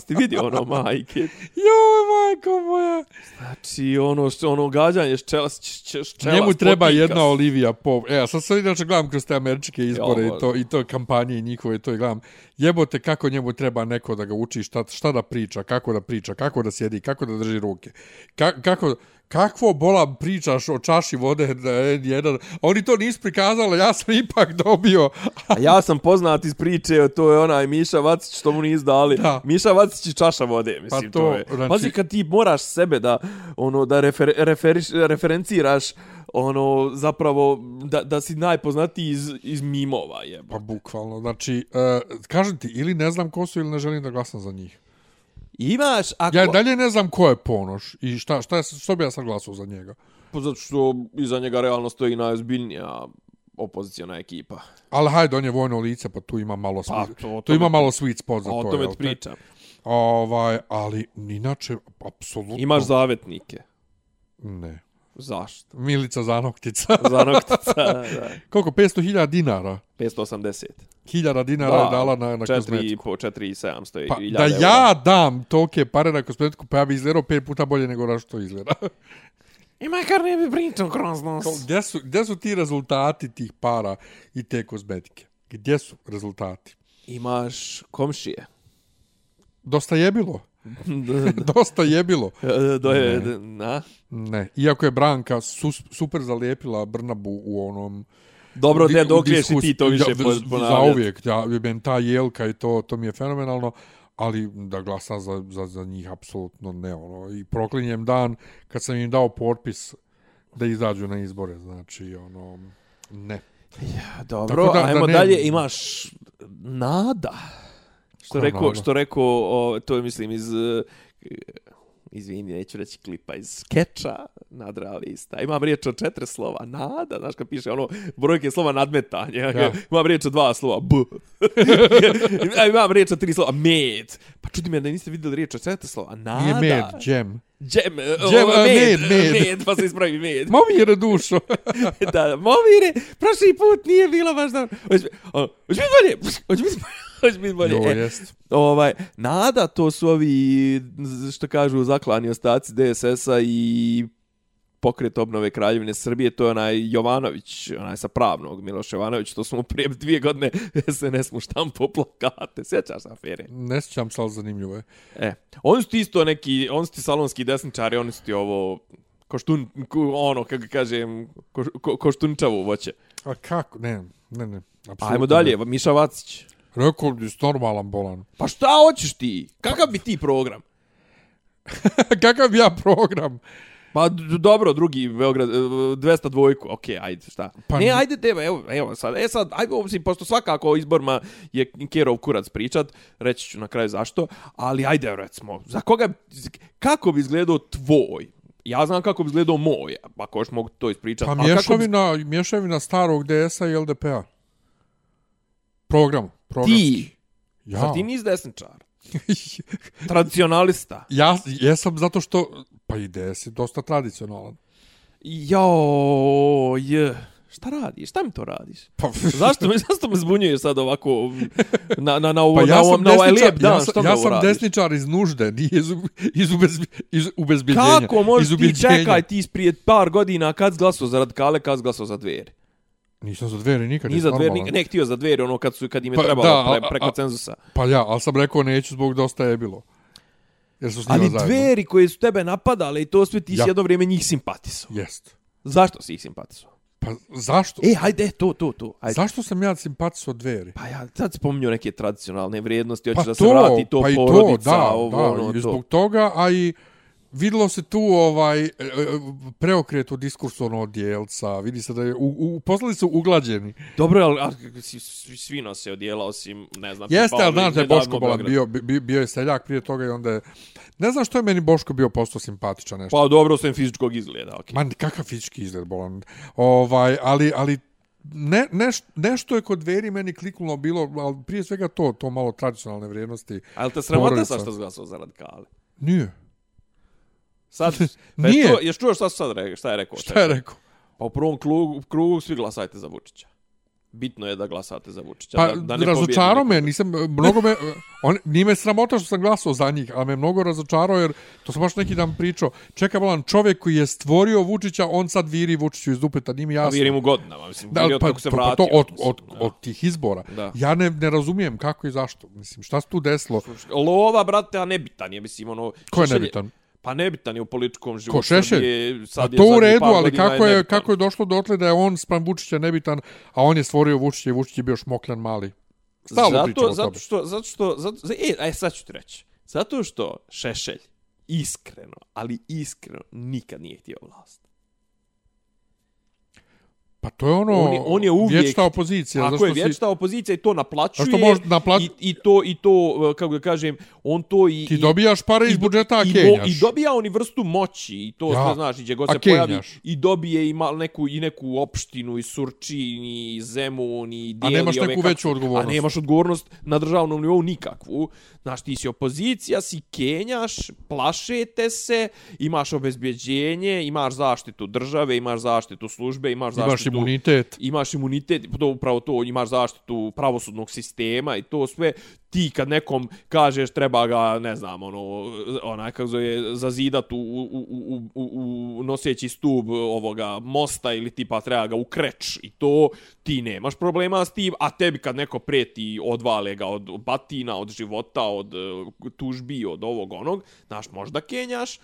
Ste vidio ono, majke? Joj, majko moja. Znači, ono, što, ono gađanje ščela, ščela, ščela Njemu treba spotika jedna. Olivia Pope. E, a sad sad inače gledam kroz te američke izbore Jo, i to, i to kampanje i njihove, to i gledam. Jebote kako njemu treba neko da ga uči šta, šta da priča, kako da priča, kako da sjedi, kako da drži ruke. Ka, kako, kakvo bola pričaš o čaši vode da je jedan. Oni to nisu prikazali, ja sam ipak dobio. A ja sam poznat iz priče, to je onaj Miša Vacić što mu nisu dali. Da. Miša Vacić i čaša vode, mislim, Pa to, to, je. znači- Pazi kad ti moraš sebe da, ono, da refer, referiš, referenciraš, ono, zapravo, da, da si najpoznatiji iz, iz mimova, jeba. Pa bukvalno, znači, uh, kažem ti, ili ne znam ko su ili ne želim da glasam za njih. Imaš, ako... Ja dalje ne znam ko je Ponoš i šta, šta je, što bi ja sad glasao za njega. Pa zato što iza njega realno stoji najozbiljnija opozicijona ekipa. Ali hajde, on je vojno lice, pa tu ima malo, Pa, to- o tu tome- ima malo sweet spot za A o to. tome ti pričam. Ovaj, ali inače, apsolutno... Imaš zavetnike. Ne. Zašto? Milica Zanoktica. Zanoktica, da. Koliko? 500.000 dinara? 580. Hiljada dinara je dala na, na 4 i kozmetiku. po, 4 i 700 Pa, da eura. ja dam tolke pare na kozmetiku, pa ja bi izgledao pet puta bolje nego na što izgleda. I makar ne bi pričao kroz nas. Kao, gdje, su, gdje su ti rezultati tih para i te kozmetike? Gdje su rezultati? Imaš komšije. Dosta je bilo. Dosta je bilo. Do je, na? Ne. Iako je Branka sus, super zalijepila Brnabu u onom... Dobro, ne dokliješ i ti to više ja, po- Za ponavljati. uvijek. Ja, ben, ta jelka i to, to mi je fenomenalno. Ali da glasam za, za, za njih, apsolutno ne. Ono. I proklinjem dan kad sam im dao potpis da izađu na izbore. Znači, ono, ne. Dobro, Tako da- da ajmo ne- dalje, imaš nada. Što rekao, što rekao, o, to je mislim iz izvini, neću reći klipa iz skeča nadrealista. Imam riječ od četiri slova. Nada, znaš kad piše ono brojke slova nadmetanje. Ja. Imam riječ od dva slova. B. Imam riječ od tri slova. Med. Pa čudi me da niste vidjeli riječ od četiri slova. Nada. Nije med, džem. Džem. o, Džem, o, a, med, med, med. med. Pa se ispravi med. Momire dušo. da, Momire, prošli put nije bilo baš dobro. Hoće biti bolje. Hoće biti bolje. Hoće biti bolje. Jo, E, jest. ovaj, nada, to su ovi, što kažu, zaklani ostaci DSS-a i pokret obnove Kraljevine Srbije, to je onaj Jovanović, onaj sa pravnog, Miloš Jovanović, to smo prije dvije godine SNS mu štampo plakate, sjećaš afere? Ne sjećam se, ali zanimljivo je. E, oni su ti isto neki, oni su ti salonski desničari, oni su ti ovo, koštun, ono, kako kažem, ko, ko, koštunčavo voće. A kako? Ne, ne, ne. apsolutno Ajmo dalje, Miša Vacić. Ne. Rekao bi s normalan bolan. Pa šta hoćeš ti? Kakav bi ti program? Kakav bi ja program? Pa dobro, drugi Beograd, e, 200 dvojku, okej, ajde, šta? Pa ne, ajde tebe, evo, evo sad, e sad, ajde, mislim, pošto svakako o izborima je Kerov kurac pričat, reći ću na kraju zašto, ali ajde, recimo, za koga, kako bi izgledao tvoj? Ja znam kako bi izgledao moj, ako još mogu to ispričati. Pa kako bi- mješavina, mješavina starog DS-a i LDP-a. Program. Programski. Ti, Ja. ja. ti nisi desničar, tradicionalista. ja jesam zato što... Pa i DS je dosta tradicionalan. Jo, je. Šta radiš? Šta mi to radiš? Pa, Zašto me, zašto me zbunjuješ sad ovako na, na, na, ovo, pa na, ja ovom, sam, na ovaj lijep dan? ja sam, ja sam radiš? desničar iz nužde, nije iz, iz, ubezbi, iz ubezbjeđenja. Kako možeš ti čekaj ti prije par godina kad si glasao za radikale, kad si glasao za dveri? Nisam za dveri nikad. Ni jes za dveri, normalan. nik- ne htio za dveri, ono kad, su, kad im je Pa, trebalo da, pre, a- preko a- cenzusa. Pa ja, ali sam rekao neću zbog dosta je bilo. Jer su Ali zajedno. dveri koje su tebe napadale i to sve ti si Ja. jedno vrijeme njih simpatisao. Jest. Zašto si ih simpatisao? Pa zašto? E, hajde, to, to, to. Ajde. Zašto sam ja simpatiso dveri? Pa ja sad spominju neke tradicionalne vrijednosti, hoćeš Pa da se vrati to pa i porodica, to, da, ovo, da, ono, i to. zbog toga, a i videlo se tu ovaj e, e, preokret u diskursu ono od Jelca, vidi se da je, u, u, poslali su uglađeni. Dobro, ali a, svi, svi, svi nose odijela, osim, ne znam... Jeste, ali znaš da je Boško Bolan bio, bio, bio je seljak prije toga i onda je... Ne znam što je meni Boško bio postao simpatičan nešto. Pa dobro, sem fizičkog izgleda, okej. Man, kakav fizički izgled bolan. Ovaj, ali, ali ne, neš, nešto je kod dveri meni kliknulo bilo, ali prije svega to, to malo tradicionalne vrijednosti. Ali te sramota sa što si glasao za radikale? Nije. Sad, pa Nije. Ješ, čuo, ješ čuo šta, su sad re, šta je rekao? Šta je rekao? Pa u prvom krugu, krugu svi glasajte za Vučića. Bitno je da glasate za Vučića. Pa, da, da ne pobijedi me, nisam, mnogo me, on, nije me sramota što sam glasao za njih, ali me mnogo razočarao jer, to sam baš neki dan pričao, čeka bolan čovjek koji je stvorio Vučića, on sad viri Vučiću iz dupeta, nije mi A jasno. virim u godinama, mislim, Da, od pa, kako se to, pa vratio. to od, mislim, od, od tih izbora. Da. Ja ne, ne razumijem kako i zašto. Mislim, šta se tu desilo? Lova, brate, a nebitan je, mislim, ono... Ko je Šešelj nebitan? Pa nebitan je u političkom životu. Ko Šešelj? A sad je to u zadnjih redu, ali kako je, kako je došlo dotle da je on spram Vučića nebitan, a on je stvorio Vučića i Vučić je bio šmokljan mali. Pričamo zato, zato što, zato što, zato, za- e, aj sad ću ti reći. Zato što Šešelj, iskreno, ali iskreno, nikad nije htio vlast. Pa to je ono On je- on je uvijek- vječna opozicija. Zašto je, si- vječna opozicija i to naplaćuje. A što može naplat- I, I to, i to, e, kako da kažem, on to i... Ti i- dobijaš pare iz i budžeta, a i, kenjaš. I dobija on i vrstu moći, i to Ja. znaš, i gdje god A se pojavi, i dobije i mal, neku, i neku opštinu, i Surčin, i Zemun, i dijeli nemaš ove neku kako- veću odgovornost. A nemaš odgovornost na državnom nivou nikakvu. Znaš, ti si opozicija, si kenjaš, plašete se, imaš obezbjeđenje, imaš zaštitu države, imaš zaštitu službe, imaš zaštitu... Imaš imunitet. Imaš imunitet, to upravo to, imaš zaštitu pravosudnog sistema i to sve. Ti kad nekom kažeš treba ga, ne znam, ono, onaj kako zove, zazidat u, u, u, u, u, noseći stub ovoga mosta ili tipa treba ga ukreć i to, ti nemaš problema s tim, a tebi kad neko preti odvale ga od batina, od života, od e, tužbi, od ovog onog, znaš, možda kenjaš,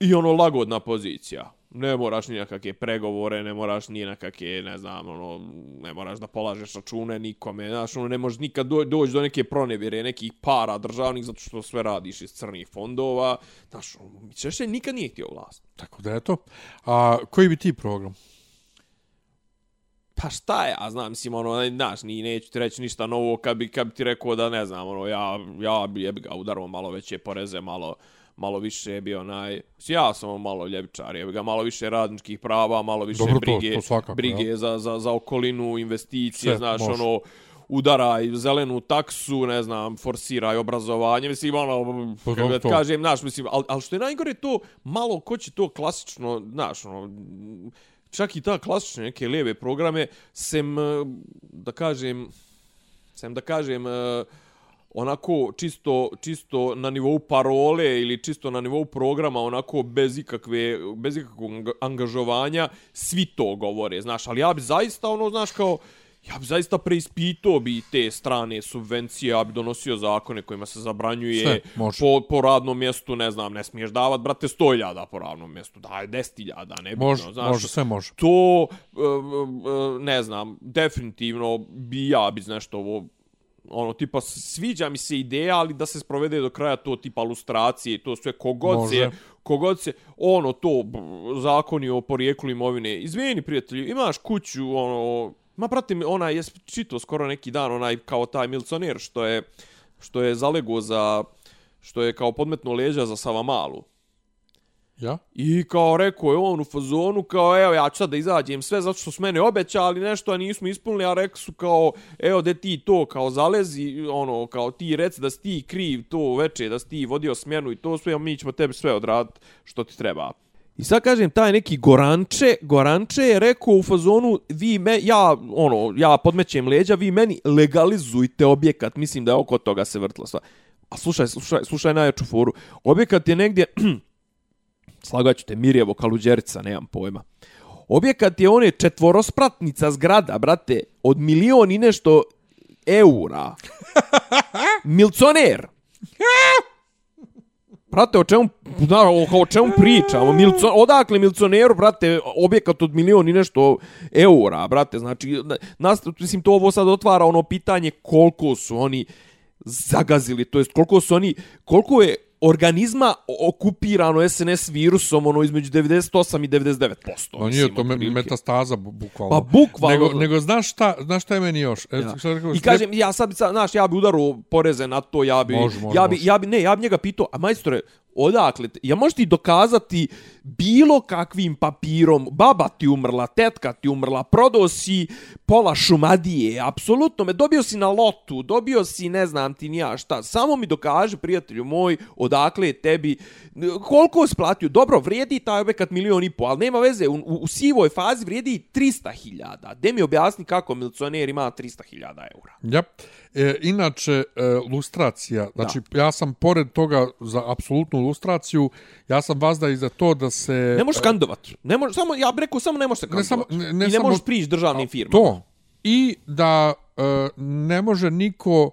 I ono lagodna pozicija. Ne moraš ni nekakve pregovore, ne moraš ni nekakve, ne znam, ono, ne moraš da polažeš račune nikome, znaš, ono, ne možeš nikad do, doći do neke pronevjere, nekih para državnih, zato što sve radiš iz crnih fondova, znaš, ono, Češće nikad nije htio vlast. Tako da eto. A koji bi ti program? Pa šta ja znam, mislim, ono, znaš, ni, neću ti reći ništa novo kad bi, kad bi ti rekao da, ne znam, ono, ja, ja bi jebi ga udarao malo veće poreze, malo, malo više bi onaj, ja sam malo ljevičar, jebi ga, malo više radničkih prava, malo više Dobro, to- brige, to svakako, brige ja. za, za, za okolinu, investicije, Sve, znaš, može. ono, udaraj zelenu taksu, ne znam, forsiraj obrazovanje, mislim, ono, Pa kako da to- kažem, znaš, mislim, ali, ali što je najgore to, malo ko će to klasično, znaš, ono, čak i ta klasične neke lijeve programe, sem, eh, da kažem, sem da kažem, eh, onako čisto, čisto na nivou parole ili čisto na nivou programa, onako bez ikakve, bez ikakvog anga- angažovanja, svi to govore, znaš, ali ja bi zaista, ono, znaš, kao, ja bi zaista preispitao bi te strane subvencije, ja bi donosio zakone kojima se zabranjuje Sve, može. po, po radnom mjestu, ne znam, ne smiješ davat, brate, 100.000 po radnom mjestu, daj 10.000, ne bitno, Može, znaš, može, sve može. to, e, e, ne znam, definitivno bi ja bi nešto ovo, ono, tipa, sviđa mi se ideja, ali da se sprovede do kraja to tipa lustracije i to sve, kogod Može. se, kogod se, ono, to, b- zakoni o porijeklu imovine, izvini, prijatelju, imaš kuću, ono, ma, pratim, onaj, jes čitao skoro neki dan, onaj, kao taj milcioner, što je, što je zalego za, što je kao podmetno leđa za Savamalu. Ja? I kao rekao je on u fazonu, kao evo ja ću sad da izađem sve zato što su mene obećali nešto, a nismo ispunili, a rekli su kao evo de ti to kao zalezi, ono kao ti reci da si ti kriv to veče, da si ti vodio smjenu i to sve, a mi ćemo tebi sve odraditi što ti treba. I sad kažem, taj neki Goranče, Goranče je rekao u fazonu, vi me, ja, ono, ja podmećem leđa, vi meni legalizujte objekat, mislim da je oko toga se vrtla sva. A slušaj, slušaj, slušaj najjaču foru. Objekat je negdje, slagaću te, Mirjevo, Kaluđerica, nemam pojma. Objekat je one četvorospratnica zgrada, brate, od milion i nešto eura. Milconer. Brate, o čemu, da, o, o čemu pričamo? Milco, odakle milconeru, brate, objekat od milion i nešto eura, brate, znači, nas, mislim, to ovo sad otvara ono pitanje koliko su oni zagazili, to jest koliko su oni, koliko je organizma okupirano SNS virusom ono između 98 i 99%. On mislim, je to me, metastaza, bu- bukvalno. Pa bukvalno. Nego, nego znaš šta, znaš šta je meni još? E, Ja. šta rekao, I kažem, ja sad, sad, znaš, ja bi udaru poreze na to, ja bi, Može, može, ja bi, može. ja bi, ne, ja bi njega pitao, a majstore, odakle, ja možeš ti dokazati bilo kakvim papirom, baba ti umrla, tetka ti umrla, prodao si pola šumadije, apsolutno me, dobio si na lotu, dobio si, ne znam ti nija šta, samo mi dokaže, prijatelju moj, odakle je tebi, koliko si platio, dobro, vrijedi taj objekat milion i po, ali nema veze, u, u, u sivoj fazi vrijedi 300 hiljada. De mi objasni kako milicioner ima 300 hiljada eura. Ja. E, inače, e, lustracija, znači ja sam pored toga za apsolutnu lustraciju, ja sam vazda i za to da se... Ne možeš kandidovat. Ne možeš, samo, ja bih rekao, samo ne možeš se Ne samo- ne- ne I ne samo- možeš prići državnim firmama. To. I da e, ne može niko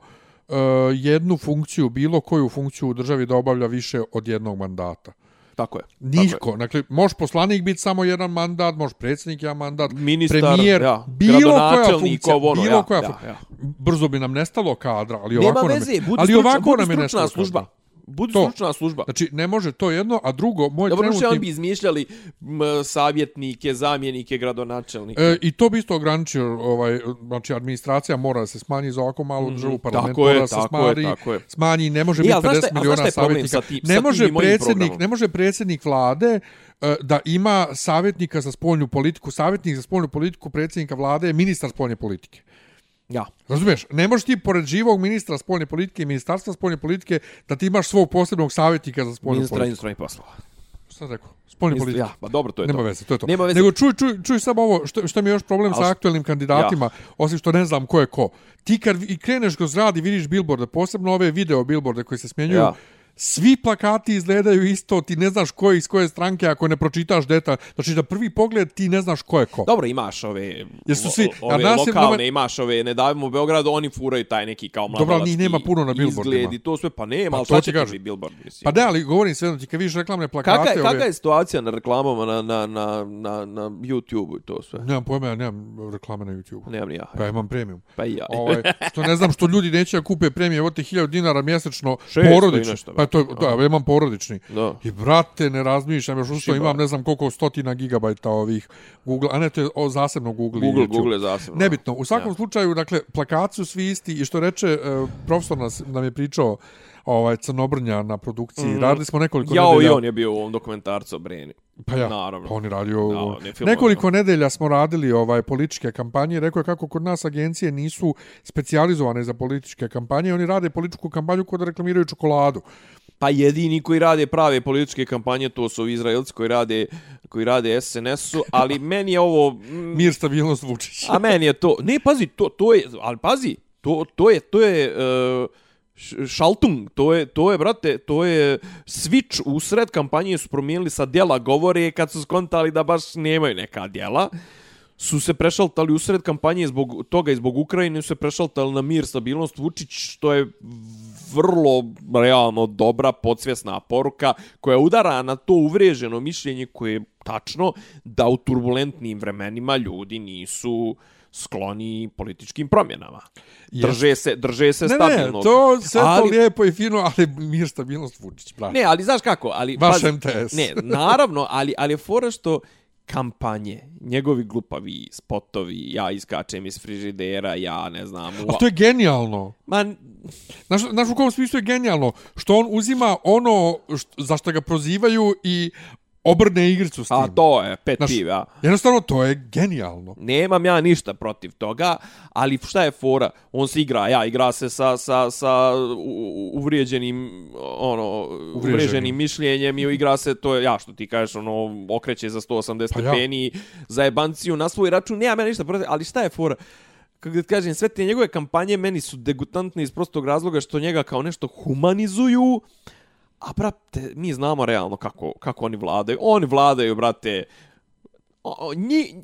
e, jednu funkciju, bilo koju funkciju u državi da obavlja više od jednog mandata. Tako je. Niko. Dakle, može poslanik biti samo jedan mandat, može predsjednik jedan mandat, Ministar, premijer, ja, bilo koja funkcija, ono, bilo ja, koja ja, funkcija. ja. Brzo bi nam nestalo kadra, ali Nema ovako nam veze, je, budi, ali ovako nam je nestalo služba. kadra. Budi To. stručna služba. Znači, ne može to jedno, a drugo, moj Dobro, trenutni... oni bi izmišljali m, savjetnike, zamjenike, gradonačelnike. E, I to bi isto ograničio, ovaj, znači administracija mora da se smanji za ovako malu državu, parlament. Tako mora da se tako je, smanji, tako je. smanji, ne može E, biti ali znaš 50 šta miliona savjetnika. sa tim- ne može i predsjednik, ne može predsjednik vlade e, da ima savjetnika za spoljnu politiku, savjetnik za spoljnu politiku predsjednika vlade je ministar spoljne politike. Ja. Razumiješ? Ne možeš ti pored živog ministra spoljne politike i ministarstva spoljne politike da ti imaš svog posebnog savjetnika za spoljnu Ministra politiku. inostranih poslova. Šta rekao? Spoljne Ministra- politike. Ja, pa dobro, to je Nema to. veze, to je to. Nema veze. Nego čuj, čuj, čuj samo ovo, što, što mi je još problem Al sa aktuelnim kandidatima, osim što ne znam ko je ko. Ti kad i kreneš kroz rad i vidiš billboarde, posebno ove video billboarde koji se smjenjuju, Ja. Svi plakati izgledaju isto, ti ne znaš ko je iz koje stranke ako ne pročitaš detalj. Znači da prvi pogled ti ne znaš ko je ko. Dobro, imaš ove, Jesu svi- ove nas lokalne, nomen- imaš ove, ne davimo u Beogradu, oni furaju taj neki kao Dobro, ali mladalački njih nema puno na billboardima. Izgled i to sve, pa nema, Pa ali to će ti billboard, mislim. Pa da, ali govorim sve, ti kad vidiš reklamne plakate... Kaka, je- ove- kaka je situacija na reklamama na, na, na, na, na YouTube-u i to sve? Nemam pojma, ja nemam reklame na YouTube. Nemam ni ja. Pa ja imam premium. Pa ja. ovaj, što ne znam što ljudi neće da kupe premije, evo ti 1000 dinara mjesečno, 600 i porodično. nešto, to, da, ja imam porodični. Da. I brate, ne razmišljam, još usto imam ne znam koliko stotina gigabajta ovih Google, a ne, to je o, zasebno Google, Google. Google je zasebno. Nebitno. U svakom Ja. slučaju, dakle, plakati su svi isti i što reče, uh, profesor nas, nam je pričao ovaj Crnobrnja na produkciji. Mm. Radili smo nekoliko Mhm. Jao, i nedelja. on je bio u ovom dokumentarcu o Breni. Pa ja, Naravno. pa on je radio... Da, Da, on je film nekoliko nedelja smo radili ovaj političke kampanje. Rekao je kako kod nas agencije nisu specijalizovane za političke kampanje. Oni rade političku kampanju kod da reklamiraju čokoladu. Pa jedini koji rade prave političke kampanje, to su Izraelci koji rade, koji rade SNS-u, ali meni je ovo... mm, Mir, stabilnost, Vučić. A meni je to... Ne, pazi, to, to je... Ali pazi, to, to je... To je uh, šaltung, to je, to je, brate, to je switch u sred kampanje su promijenili sa djela govore kad su skontali da baš nemaju neka djela su se prešaltali u sred kampanje zbog toga i zbog Ukrajine su se prešaltali na mir, stabilnost Vučić, što je vrlo realno dobra podsvjesna poruka koja udara na to uvriježeno mišljenje koje je tačno da u turbulentnim vremenima ljudi nisu skloni političkim promjenama. Drže se, drže se ne, stabilno. ne, to sve to Ali- lijepo i fino, ali mir, stabilnost, Vučić. Brate. Ne, ali znaš kako, ali Vaš pazi, MTS. Ne, naravno, ali ali je fora što kampanje, njegovi glupavi spotovi, ja iskačem iz frižidera, ja ne znam. A to je genijalno. Man, Znaš, znaš u kom smislu je genijalno? Što on uzima ono št, za što ga prozivaju i obrne igricu s tim. a to je pet Znaš, piva. Jednostavno, to je genijalno. Nemam ja ništa protiv toga, ali šta je fora? On se igra, ja igra se sa, sa, sa uvrijeđenim, ono, uvrijeđenim mišljenjem i igra se, to je, ja što ti kažeš, ono, okreće za 180 Pa ja. stepeni, za jebanciju na svoj račun, nemam ja ništa protiv, ali šta je fora? Kako da kažem, sve te njegove kampanje meni su degutantne iz prostog razloga što njega kao nešto humanizuju, a brate, mi znamo realno kako, kako oni vladaju. Oni vladaju, brate, o, o, nji,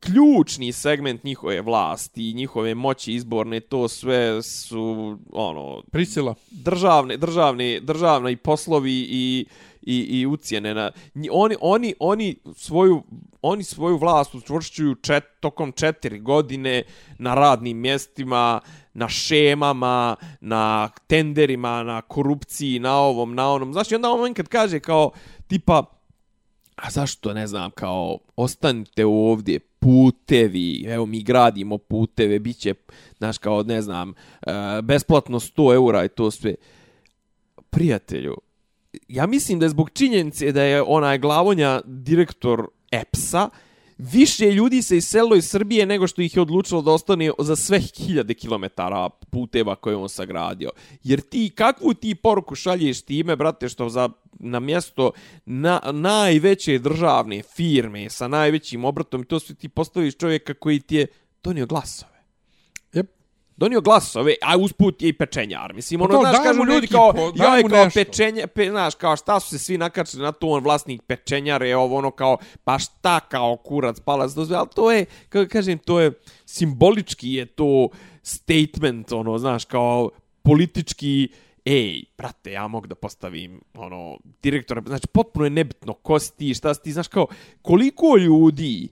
ključni segment njihove vlasti, njihove moći izborne, to sve su ono Prisila. državne, državne, državne i poslovi i i i ucijene na nji- oni oni oni svoju oni svoju vlast učvršćuju čet, tokom četiri godine na radnim mjestima, na šemama, na tenderima, na korupciji, na ovom, na onom. Znaš, i onda on kad kaže kao, tipa, a zašto, ne znam, kao, ostanite ovdje, putevi, evo mi gradimo puteve, bit će, znaš, kao, ne znam, e, besplatno 100 eura i to sve. Prijatelju, ja mislim da je zbog činjenice da je onaj glavonja direktor EPS-a, više ljudi se iselilo iz Srbije nego što ih je odlučilo da ostane za sve hiljade kilometara puteva koje on sagradio. Jer ti, kakvu ti poruku šalješ time, brate, što za, na mjesto na, najveće državne firme sa najvećim obratom, to sve ti postaviš čovjeka koji ti je donio glasove. Donio glasove, a usput je i pečenjar. Mislim, Pa ono, to, znaš, kažu ljudi neki kao, po- joj, kao nešto. pečenje, pe, znaš, kao šta su se svi nakačili na to, on vlasnik pečenjare, ovo ono kao, pa šta kao kurac, palac, to sve, ali to je, kako kažem, to je, simbolički je to statement, ono, znaš, kao politički, ej, brate, ja mogu da postavim, ono, direktora, znači, potpuno je nebitno ko si ti, šta si ti, znaš, kao, koliko ljudi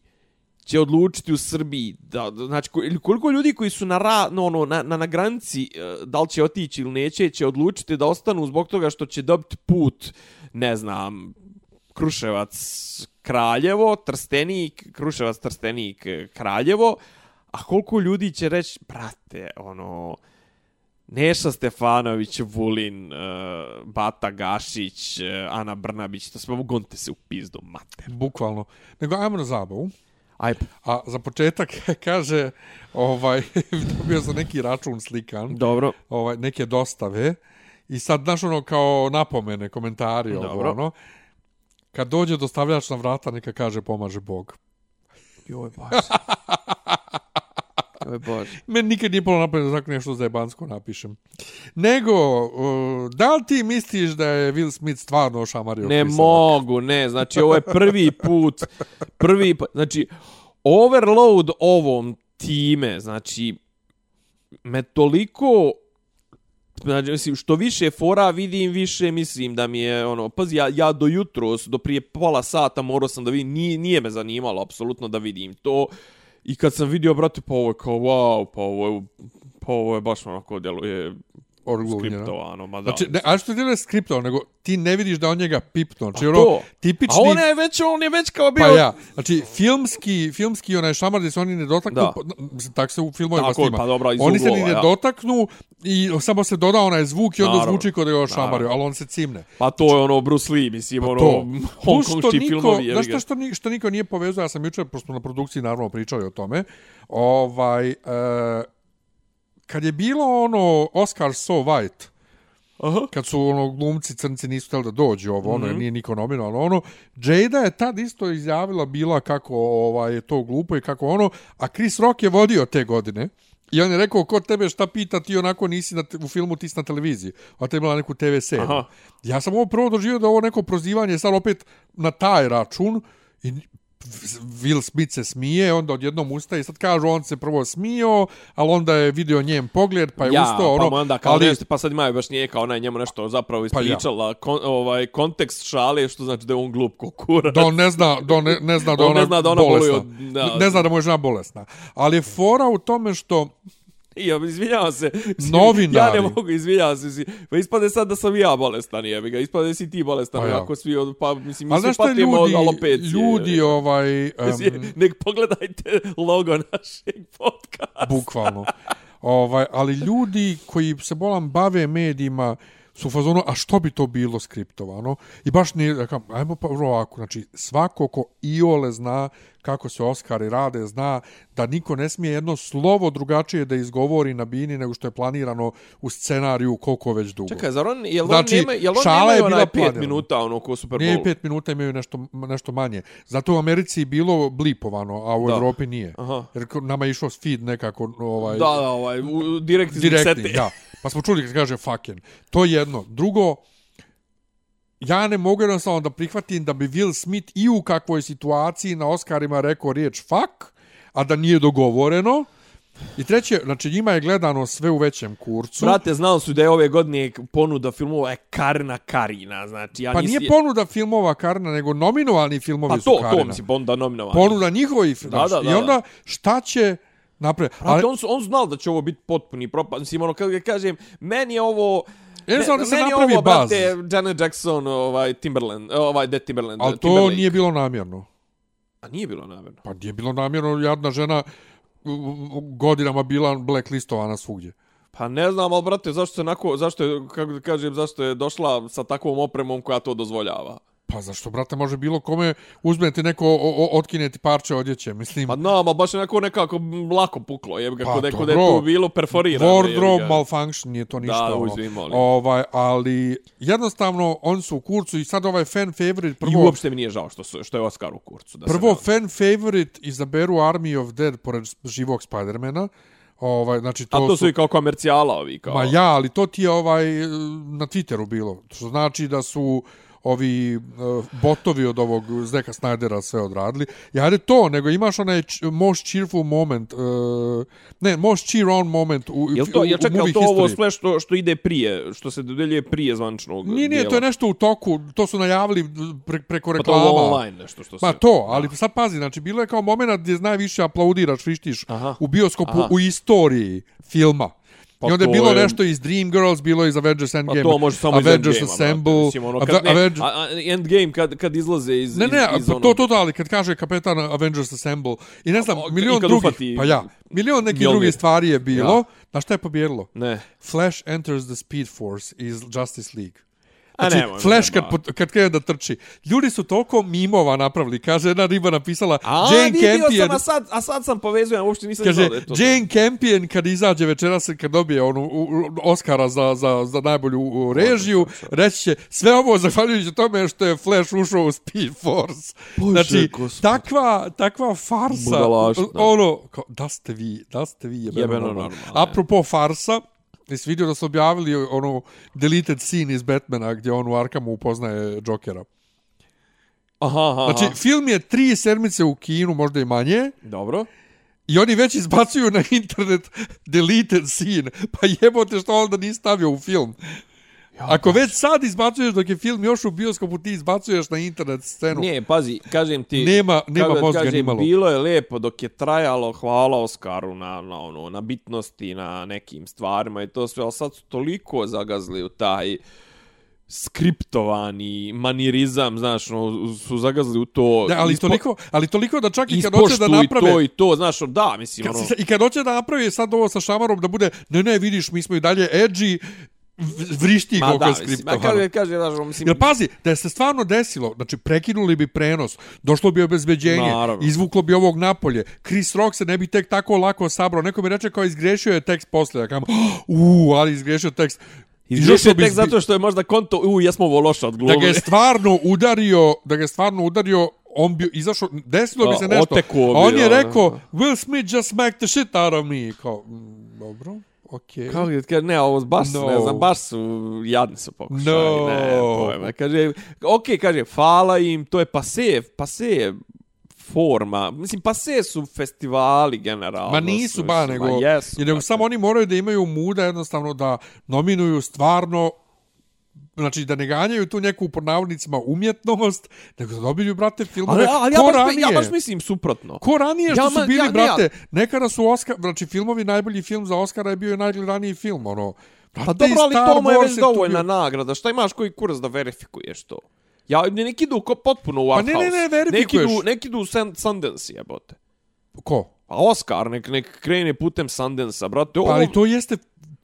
će odlučiti u Srbiji, da, da- znači ili koliko ljudi koji su na, ra, no, no, na, na, na granici, e, da li će otići ili neće, će odlučiti da ostanu zbog toga što će dobiti put, ne znam, Kruševac, Kraljevo, Trstenik, Kruševac, Trstenik, e, Kraljevo, a koliko ljudi će reći, brate, ono, Neša Stefanović, Vulin, uh, Bata Gašić, uh, Ana Brnabić, to sve gonte se u pizdu, mater. Bukvalno. Nego ajmo na zabavu. Aj, A za početak kaže, ovaj, dobio sam neki račun slikan, dobro. ovaj, neke dostave, i sad, znaš ono, kao napomene, komentari, ovo, Dobro. ono, kad dođe dostavljač na vrata, neka kaže pomaže Bog. Joj, bože. Joj, bože. Meni nikad nije polo da tako nešto za jebansko napišem. Nego, uh, da li ti misliš da je Will Smith stvarno ošamario Ne Chrisa mogu, ne, znači ovo je prvi put, prvi put, znači overload ovom time, znači me toliko Znači, mislim, što više fora vidim, više mislim da mi je, ono, pazi, ja, ja do jutros, do prije pola sata morao sam da vidim, nije, nije me zanimalo, apsolutno, da vidim to. I kad sam vidio, brate, pa ovo je kao, wow, pa ovo je, pa ovo je baš onako djeluje Orgluvnjeno. skriptovano, ma da. Znači, ne, a što ti ne skriptovano, nego ti ne vidiš da on njega pipnuo. Znači, ono, to. tipični... A on je već, on je već kao bio... Pa ja, znači filmski, filmski onaj šamar gdje se oni ne dotaknu, Da. pa, mislim, tak se u filmovima Tako je, snima. pa dobro, iz oni se ni uglova, ne ja. dotaknu i samo se doda onaj zvuk i onda Naravno. zvuči kao da ga ošamario, Naravno. ali on se cimne. Pa to je ono Bruce Lee, mislim, Pa ono, što niko, filmovi. znaš što, ni, što niko nije povezao, ja sam jučer, pošto na produkciji naravno pričali o tome, ovaj, e, kad je bilo ono Oscar So White, Aha. kad su ono glumci crnci nisu htjeli da dođu ovo, ono, Mhm. jer nije niko nominovano, ono, Jada je tad isto izjavila bila kako ovaj, je to glupo i kako ono, a Chris Rock je vodio te godine, I on je rekao, ko tebe šta pita, ti onako nisi na, te- u filmu, ti si na televiziji. A to je bila neku TV seriju. Ja sam ovo prvo doživio da ovo neko prozivanje, sad opet na taj račun, i Will Smith se smije, onda odjednom ustaje i sad kažu on se prvo smio, ali onda je vidio njen pogled, pa je ja, ustao. pa ono, onda kao ali, nešto, pa sad imaju baš nije kao ona je njemu nešto zapravo Pa ja. ispričala, kon, ovaj, kontekst šale, što znači da je on glup kokura. Da on ne zna da, on ne, ne zna da On ona, ne zna da ona bolesna. da. Ne zna da mu je žena bolesna. Ali je fora u tome što ja, izvinjavam se. Novinari. Ja ne mogu, izvinjavam se. Pa ispade sad da sam ja bolestan, jebi ga. Ispade si ti bolestan, Pa ja. ako svi, od, pa mislim, mi svi šta patimo od ljudi, alopecije. ljudi ovaj... Um, Nek pogledajte logo našeg podcasta. bukvalno. Ovaj, ali ljudi koji se bolam bave medijima su u fazonu, a što bi to bilo skriptovano? I baš nije, da ajmo pa ovako, znači svako ko iole zna kako se Oskari rade, zna da niko ne smije jedno slovo drugačije da izgovori na bini nego što je planirano u scenariju koliko već dugo. Čekaj, zar on, jel Znači, on nema, jel on šala je bila onaj pet planirana. minuta, ono, ko Super Nije Bowl? pet minuta, imaju nešto, nešto manje. Zato u Americi je bilo blipovano, a u Da. Evropi nije. Aha. Jer nama je išao feed nekako ovaj, Da, da, ovaj, u, direkt iz direktni, da. Pa smo čuli kad kaže fucking. To je jedno. Drugo, ja ne mogu jednostavno da prihvatim da bi Will Smith i u kakvoj situaciji na Oscarima rekao riječ fuck, a da nije dogovoreno. I treće, znači njima je gledano sve u većem kurcu. Brate, znali su da je ove godine ponuda filmova je Karna Karina, znači ja pa nisi... nije ponuda filmova Karna, nego nominovani filmovi Pa su to, Karina. to mislim, ponuda nominovana. Ponuda njihovih Da, znaš, da, da, I onda šta će napraviti? Brate, on, su, on znal da će ovo biti potpuni propad. Mislim, ono, kad ga kažem, meni je ovo... Jednostavno da se meni napravi ovo, baz. brate, Janet Jackson, ovaj, Timberland, ovaj, Dead Timberland, Ali to Timberlake. nije bilo namjerno. A nije bilo namjerno. Pa nije bilo namjerno, jadna žena godinama bila blacklistovana svugdje. Pa ne znam, ali brate, zašto se nako, zašto je, kako da kažem, zašto je došla sa takvom opremom koja to dozvoljava? Pa zašto, brate, može bilo kome uzmeti neko, o, o, otkineti parče odjeće, mislim. Pa no, ma baš je neko nekako lako puklo, je ga, Pa, kod neko da je to bilo perforirano. Wardrobe malfunction, nije to ništa. Da, ono. uzmi, molim. ovaj, ali jednostavno, oni su u kurcu i sad ovaj fan favorite, I prvo, uopšte mi nije žao što, su, što je Oscar u kurcu. Da se prvo ne- fan favorite izaberu Army of Dead pored živog Spidermana. Ovaj, znači to, A to su i kao komercijala ovi. Kao... Ma ja, ali to ti je ovaj na Twitteru bilo. Što znači da su ovi uh, botovi od ovog Zeka Snydera sve odradili. I ajde to, nego imaš onaj most cheerful moment, uh, ne, most cheer on moment u, Jel to, jel u čekaj, movie jel to ovo history. sve što, što ide prije, što se dodeljuje prije zvančnog Nije, nije, to je nešto u toku, to su najavili pre, preko Pa to reklama. je online nešto što se... Ma to, ali sad pazi, znači bilo je kao moment gdje najviše aplaudiraš, vrištiš Aha. u bioskopu Aha. u istoriji filma. Pa I onda je bilo je- nešto iz Dreamgirls, bilo je iz Avengers Pa Endgame. to može samo iz Avengers Endgame-a, Assemble. brate. Mislim, ono, kad, ne, Avengers- a, a, Endgame kad, kad izlaze iz... Ne, ne, iz, iz pa onog- to, to, to, ali kad kaže kapetan Avengers Assemble, i ne znam, A, milion drugih, ufati pa ja, milion nekih Mjolnir. drugih stvari je bilo, Ja. na šta je pobjedilo? Ne. Flash enters the Speed Force iz Justice League. A Znači, nemoj, Flash kad, pot- kad krene da trči. Ljudi su toliko mimova napravili. Kaže, jedna riba napisala, A, Jane Campion... sam, a sad, a sad sam povezujem, uopšte nisam Kaže, znao da je to. Jane Campion kad izađe večeras, kad dobije onu u- Oscara za, za, za najbolju u, režiju, reći će sve ovo zahvaljujući tome što je Flash ušao u Speed Force. Bože, znači, gospod. takva, takva farsa. Budalaština. Ono, kao, da ste vi, da ste vi jebeno, Jebeno normalni. Apropo farsa, Jesi vidio da su objavili onu deleted scene iz Batmana gdje on u Arkhamu upoznaje Jokera? Aha, aha, Znači, film je tri sedmice u kinu, možda i manje, Dobro. I oni već izbacuju na internet deleted scene. Pa jebote što onda nisi stavio u film. Ako već sad izbacuješ dok je film još u bioskopu, ti izbacuješ na internet scenu. Nije, pazi, kažem ti... Nema- nema da ti mozga kažem, nimalo. Bilo je lepo dok je trajalo, hvala Oskaru na, na, ono, na bitnosti, na nekim stvarima i to sve, ali sad su toliko zagazli u taj skriptovani manirizam, znaš, no, su zagazli u to... Ne, ali, ispo- toliko, ali toliko da čak i kad hoće da naprave... to i to, znaš, da, mislim, Kad, ono... I kad hoće da napravi sad ovo sa šamarom da bude, ne, ne, vidiš, mi smo i dalje edgy, vrišti Ma koliko da, je mislim, ma skriptovano. kaže, kaže, znaš, ono, mislim... Jer pazi, da je se stvarno desilo, znači prekinuli bi prenos, došlo bi obezbeđenje, Naravno. izvuklo bi ovog napolje, Chris Rock se ne bi tek tako lako sabrao, neko mi reče kao izgrešio je tekst posle, ja kam, uuu, ali izgrešio tekst. Izgrešio Izašlo je bi tek zbi- zato što je možda konto, u, jesmo ovo loše Da odglumili. ga je stvarno udario, da ga je stvarno udario, on bi izašao, desilo bi se nešto. otekuo bi, on je da, rekao, da. Will Smith just smacked the shit out of me. Kao, mm, dobro, okej. Okay. Kako ga kaže, ne, ovo baš, No. ne znam, baš su, jadni su pokušali. No. Ne, pojma. Kaže, okej, kaže, fala im, to je pase, pase forma. Mislim, pase su festivali generalno. Ma nisu su, ba, nego, ma jesu, jer nego samo oni moraju da imaju muda jednostavno da nominuju stvarno znači da ne ganjaju tu neku po navodnicima umjetnost, nego da dobiju, brate, filmove Ali, ali ja, ko baš, ranije. ja baš mislim suprotno. Ko ranije što Ja, su bili, ja- ne, brate, nekada su Oscar, znači filmovi, najbolji film za Oscara je bio najgledaniji film, ono. Brate, Pa dobro, ali to mu je već dovoljna bio- nagrada. Šta imaš koji kurac da verifikuješ to? Ja, ne, neki idu ko potpuno u Pa art ne, ne, house. ne, verifikuješ. Neki idu, neki idu u Sun- Sundance, jebote. Ko? Pa Oscar, nek, nek krene putem Sundance-a, brate. Pa ali to jeste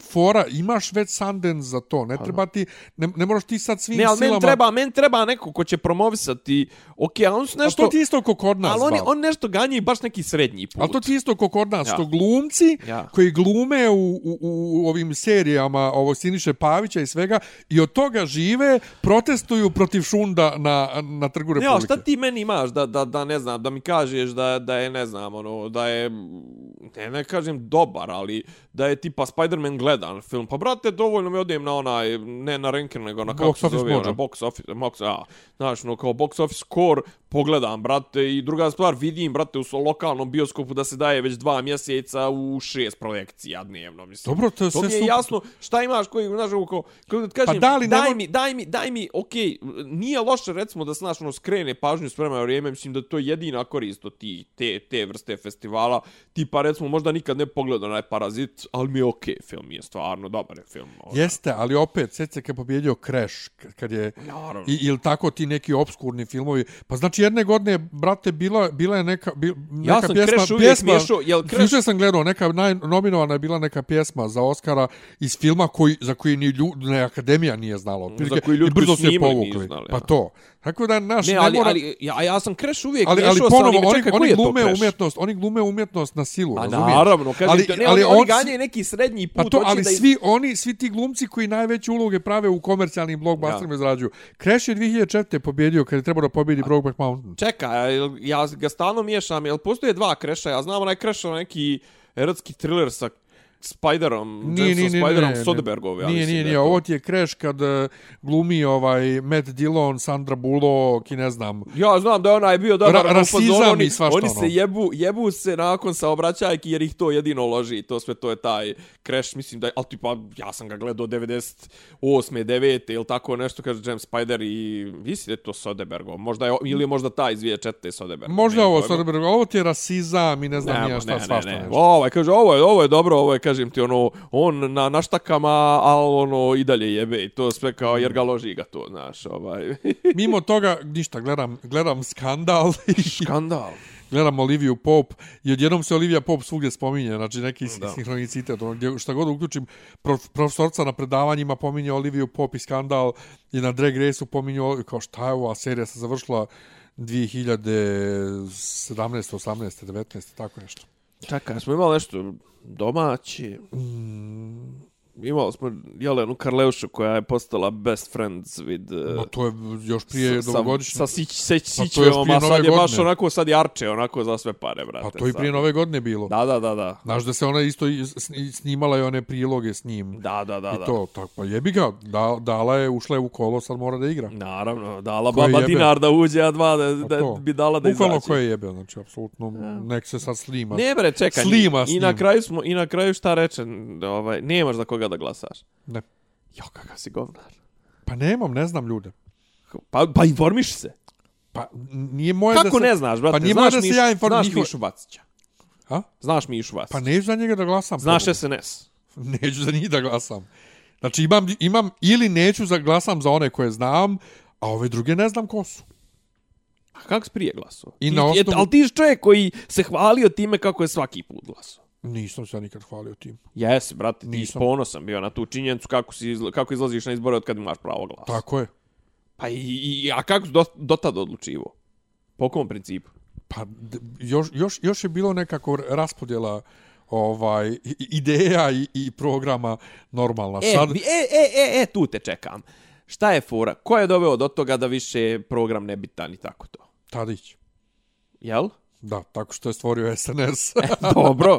fora, imaš već Sundance za to, ne treba ti, ne, ne moraš ti sad svim Ne, ali silama... meni treba, meni treba neko ko će promovisati, ok, a on su Nešto, a to ti isto ko kod nas, ali on, on nešto ganje i baš neki srednji put. Ali to ti isto ko kod nas, Ja. što glumci Ja. koji glume u, u, u ovim serijama ovo Siniše Pavića i svega i od toga žive, protestuju protiv šunda na, na trgu Ne, Republike. a šta ti meni imaš da, da, da ne znam, da mi kažeš da, da je, ne znam, ono, da je, ne, ne kažem dobar, ali da je tipa Spider-Man gledan film. Pa, brate, dovoljno mi odem na onaj, ne na ranker, nego na kako se zove, na box office, box, a, znaš, no, kao box office score, pogledam, brate, i druga stvar, vidim, brate, u lokalnom bioskopu da se daje već dva mjeseca u šest projekcija dnevno, mislim. Dobro, to je to mi je super. jasno, šta imaš koji, znaš, kao, kako da kažem, da li daj nema- mi, daj mi, daj mi, okej, nije loše, recimo, da se, znaš, ono, skrene pažnju s vremena vrijeme, mislim da to je jedina korist od ti, te, te vrste festivala, tipa, recimo, možda nikad ne pogledao onaj Parazit, ali mi je okej, film je stvarno, dobar je film. ono. Jeste, ali opet, se kad je pobjedio Crash, kad je, Naravno. i, ili tako ti neki obskurni filmovi. Pa znači jedne godine, brate, bila, bila je neka, bil, neka Ja sam pjesma, Crash uvijek pjesma, miješao, jel Crash- Jučer sam gledao, neka naj, nominovana je bila neka pjesma za Oscara iz filma koji, za koji ni ljudi, ne, akademija nije znala. Otprilike, koji ljudi i brzo koji su je snimali povukli. znali, pa to. Tako da naš Ne, ne, ali, mora... ali ja, ja sam Crash uvijek ali, ali miješao sa ponovo, onim, oni, čekaj, oni to glume umjetnost, oni glume umjetnost na silu, Pa razumiješ? naravno, kažem, ali, ne, ali oni, oni on- ganjaju neki srednji put, Pa to, hoće ali da iz- svi oni, svi ti glumci koji najveće uloge prave u komercijalnim blockbusterima izrađuju. Crash je 2004. pobjedio kad je trebao da pobjedi Brokeback Mountain. A jel- ja ga stalno miješam, jel postoje dva kreša, ja znam onaj kreš, neki erotski thriller sa Spiderom, Nije, Jamesom nije, nije, Spiderom ne, ne. Soderbergov, ja Nije, mislim nije, da je nije, to. ovo ti je Crash kad e, glumi ovaj Matt Dillon, Sandra Bullock i ne znam. Ja znam da je onaj bio dobar Ra- rasizam oni, i svašta oni ono. se jebu, jebu se nakon saobraćajki jer ih to jedino loži. To sve to je taj Crash, mislim da je, ali tipa ja sam ga gledao 98. 9. ili tako nešto, kaže James Spider i visi da je to Soderbergov. Možda je, ili možda taj iz 2004. Soderbergov. Možda ovo pojma. Soderbergh, ovo ti je rasizam i ne znam Ne, ne, šta ne, svašta ne. nešto. Ovaj, kaže, ovo je, ovo je dobro, ovo je, kažem ti, ono, on na naštakama, ali ono, i dalje jebe i to sve kao, jer ga loži ga to, znaš, ovaj. Mimo toga, ništa, gledam, gledam skandal i Skandal. gledam Oliviju Pop i odjednom se Olivija Pop svugdje spominje, znači neki Da. sinhronicitet, ono, gdje šta god uključim, prof, profesorca na predavanjima pominje Oliviju Pop i skandal i na Drag Race-u pominje, kao šta je ova serija se završila 2017, 18, 19, tako nešto. Čekaj, smo imali nešto domaće. Mm. Imali smo Jelenu Karleušu koja je postala best friends with... No, Uh, to je još prije sa, novogodišnje. sa sić, seć, Pa je sićevom, prije a sad je baš onako, sad je arče, onako za sve pare, brate. Pa to i sad. prije nove godine bilo. Da, da, da, da. Znaš da se ona isto i i snimala i one priloge s njim. Da, da, da, I da. to, tako, pa jebi ga, da, dala je, ušla je u kolo, sad mora da igra. Naravno, dala Ko je baba jebe? dinar da uđe, a dva da, Pa da bi dala da izađe. ko je jebeo, znači, apsolutno, nek se sad slima. Ne bre, čekaj. Slima s I na njim. kraju smo i na kraju šta reče, ovaj nemaš za koga da glasaš. Ne. Jo, kakav si govnar. Pa nemam, ne znam ljude. Pa pa informiš se. Pa nije moje Kako da se... ne znaš, brate? Pa nije znaš moje da se ja inform- Znaš Mišu Vacića. A? Znaš Mišu Vacića. Pa neću za njega da glasam. Znaš prvo. SNS. Neću za njih da glasam. Znači imam, imam ili neću za glasam za one koje znam, a ove druge ne znam ko su. A kako si prije glasao? I Ti- na osnovu- Ali ti si čovjek koji se hvalio time kako je svaki put glasao. Nisam se nikad hvalio tim. Jes, brate, ti Nisam. ponosan bio na tu činjenicu kako, si, izla- kako izlaziš na izbore od kad imaš pravo glasa. Tako je. Pa i, i, a kako do, do tada odlučivo? Po kom principu? Pa još, još, još je bilo nekako raspodjela ovaj ideja i, i programa normalna. E, Sad, e, e, e, e, tu te čekam. Šta je fora? Ko je doveo do toga da više program nebitan i tako to? Tadić. Jel? Da, tako što je stvorio SNS. Dobro.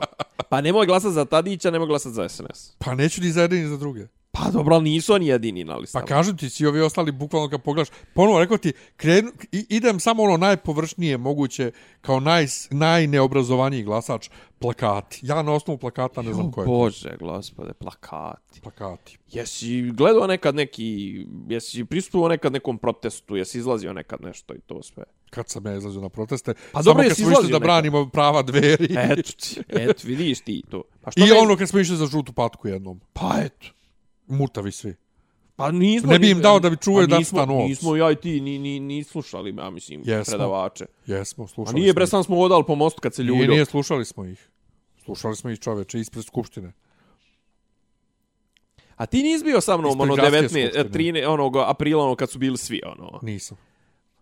Pa nemoj glasat za Tadića, nemoj glasat za SNS. pa neću ni za jedni ni za druge. Pa dobro, ali nisu oni jedini na Pa listama. kažem ti, svi ovi ostali, bukvalno kad pogledaš, ponovo rekao ti, krenu, idem samo ono najpovršnije moguće, kao naj, najneobrazovaniji glasač, plakati. Ja na osnovu plakata ne znam ko je. to. Bože, gospode, plakati. Plakati. Jesi gledao nekad neki, jesi prisustvovao nekad nekom protestu, jesi izlazio nekad nešto i to sve? Kad sam ja izlazio na proteste. Pa samo dobro, jesi smo išli da branimo prava dveri. Eto ti, eto, vidiš ti to. Pa I me- ono kad smo išli za žutu patku jednom. Pa eto. Mutavi svi. Pa nismo... Ne bi im dao da bi čuvali Pa da stanu ovcu. Nismo ja i ti ni, ni, ni slušali, ja mislim, Jesmo. predavače. Jesmo, A slušali nije, smo bre, ih. sam smo odali po mostu kad se Nije, ljudi... nije, slušali smo ih. Slušali smo ih čoveče ispred skupštine. A ti nisi bio sa mnom, ono, gradske 19, skupštine. 13, onog aprila, ono, kad su bili svi, ono. Nisam.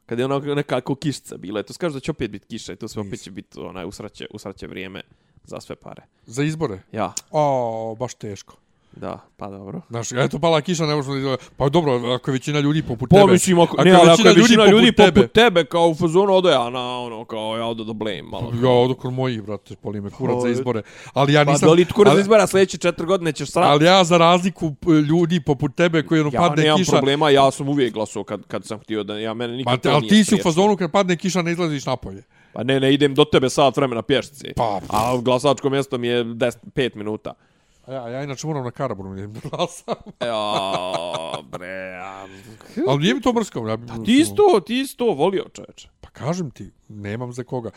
Kad je ono nekako kišca bila. Eto, skažu da će opet biti kiša i to sve opet će biti, onaj, usraće, usraće vrijeme za sve pare. Za izbore? Ja, O, baš teško. Da, pa dobro. Znaš, eto pala kiša, ne možemo da izgleda. Pa dobro, ako je većina ljudi poput Pa tebe. mislim, ako, ako ne, ali većina ako je većina ljudi poput tebe. tebe, kao u fazonu odo ja na, ono, kao ja odo da blame malo. Ja, odo kod mojih, brate, poli me kurac za Pa, izbore. Ali ja Pa nisam... doli kurac ali- izbora sljedeće četiri godine ćeš srati. Ali ja za razliku ljudi poput tebe koji ono Ja padne nemam kiša... problema, ja sam uvijek glasao kad, kad sam htio da ja mene Pa, nikad te, to ali ti si u fazonu kad padne kiša ne izlaziš napolje. Pa ne, ne, idem do tebe sat vremena pješci. Pa. A glasačko mjesto mi je 10, 5 minuta. A ja, ja inače moram na Karaburnu idem da glasam. Ja, bre, ja... ali nije mi to mrsko. Ja, Pa Ti isto, ti isto volio čoveče. Pa kažem ti, nemam za koga.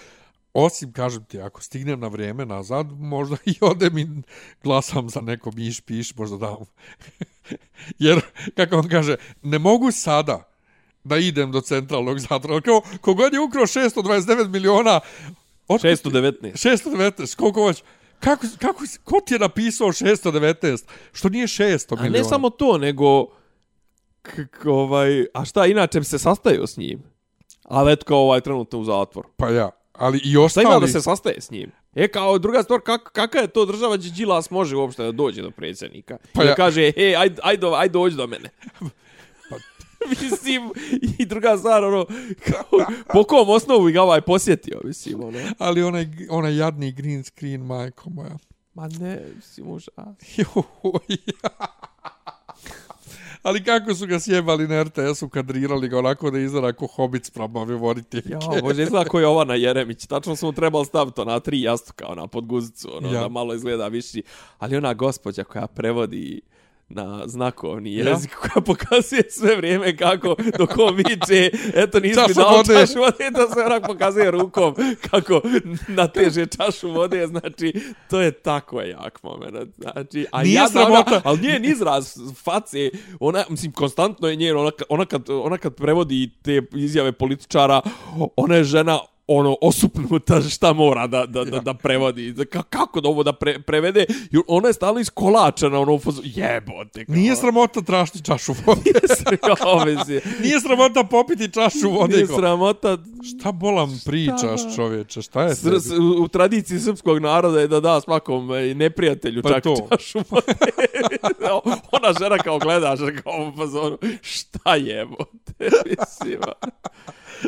Osim, kažem ti, ako stignem na vrijeme nazad, možda i odem i glasam za neko miš, piš, možda dam. Jer, kako on kaže, ne mogu sada da idem do centralnog zatvora. Kao, kogod je ukrao 629 miliona, otkud ti- 619. 619, koliko već, kako, kako, ko ti je napisao 619? Što nije 600 A miliona? ne samo to, nego... K ovaj, a šta, inače bi se sastaju s njim? Ali eto kao ovaj trenutno u zatvoru. Pa ja, ali i Šta ostali... ima da se sastaje s njim? E, kao druga stvar, kak, kaka je to država gdje Đilas može uopšte da dođe do predsjednika? Pa ja. ja- kaže, hej, aj, aj, do, aj dođi do mene. Mislim, i druga stvar, ono, kao, po kom osnovu ga ovaj posjetio, mislim, ono. Ali onaj, onaj jadni green screen, majko moja. Ma ne, muža. Joj. Ali kako su ga sjebali na RTS-u, kadrirali ga onako da izgleda ko hobic pravome voditi. Ja, bože, izgleda ko je Jovana Jeremić. Tačno su mu trebali staviti to na tri jastuka, ona pod guzicu, ono, Ja. da malo izgleda viši. Ali ona gospođa koja prevodi na znakovni jezik koja pokazuje sve vrijeme kako dok on viče eto nisi mi dao vode. čašu vode da se onak pokazuje rukom kako nateže čašu vode znači to je tako jak moment znači a Nije ja sramota. ali njen izraz face ona mislim konstantno je njen ona, ona, kad, ona kad prevodi te izjave političara ona je žena ono osupnuta šta mora da, da, da, da prevodi ka, kako da ovo da pre, prevede i ona je stalno iskolačena ono u fazu jebote kao. Nije sramota tražiti čašu vode. Nije sramota popiti čašu vode. nije sramota Šta bolam pričaš čovječe, šta je S, tebi? s, u, u tradiciji srpskog naroda je da da svakom e, neprijatelju Pa čak to. čašu vode. Ona žena kao gledaš kao u fazonu šta jebote mislim.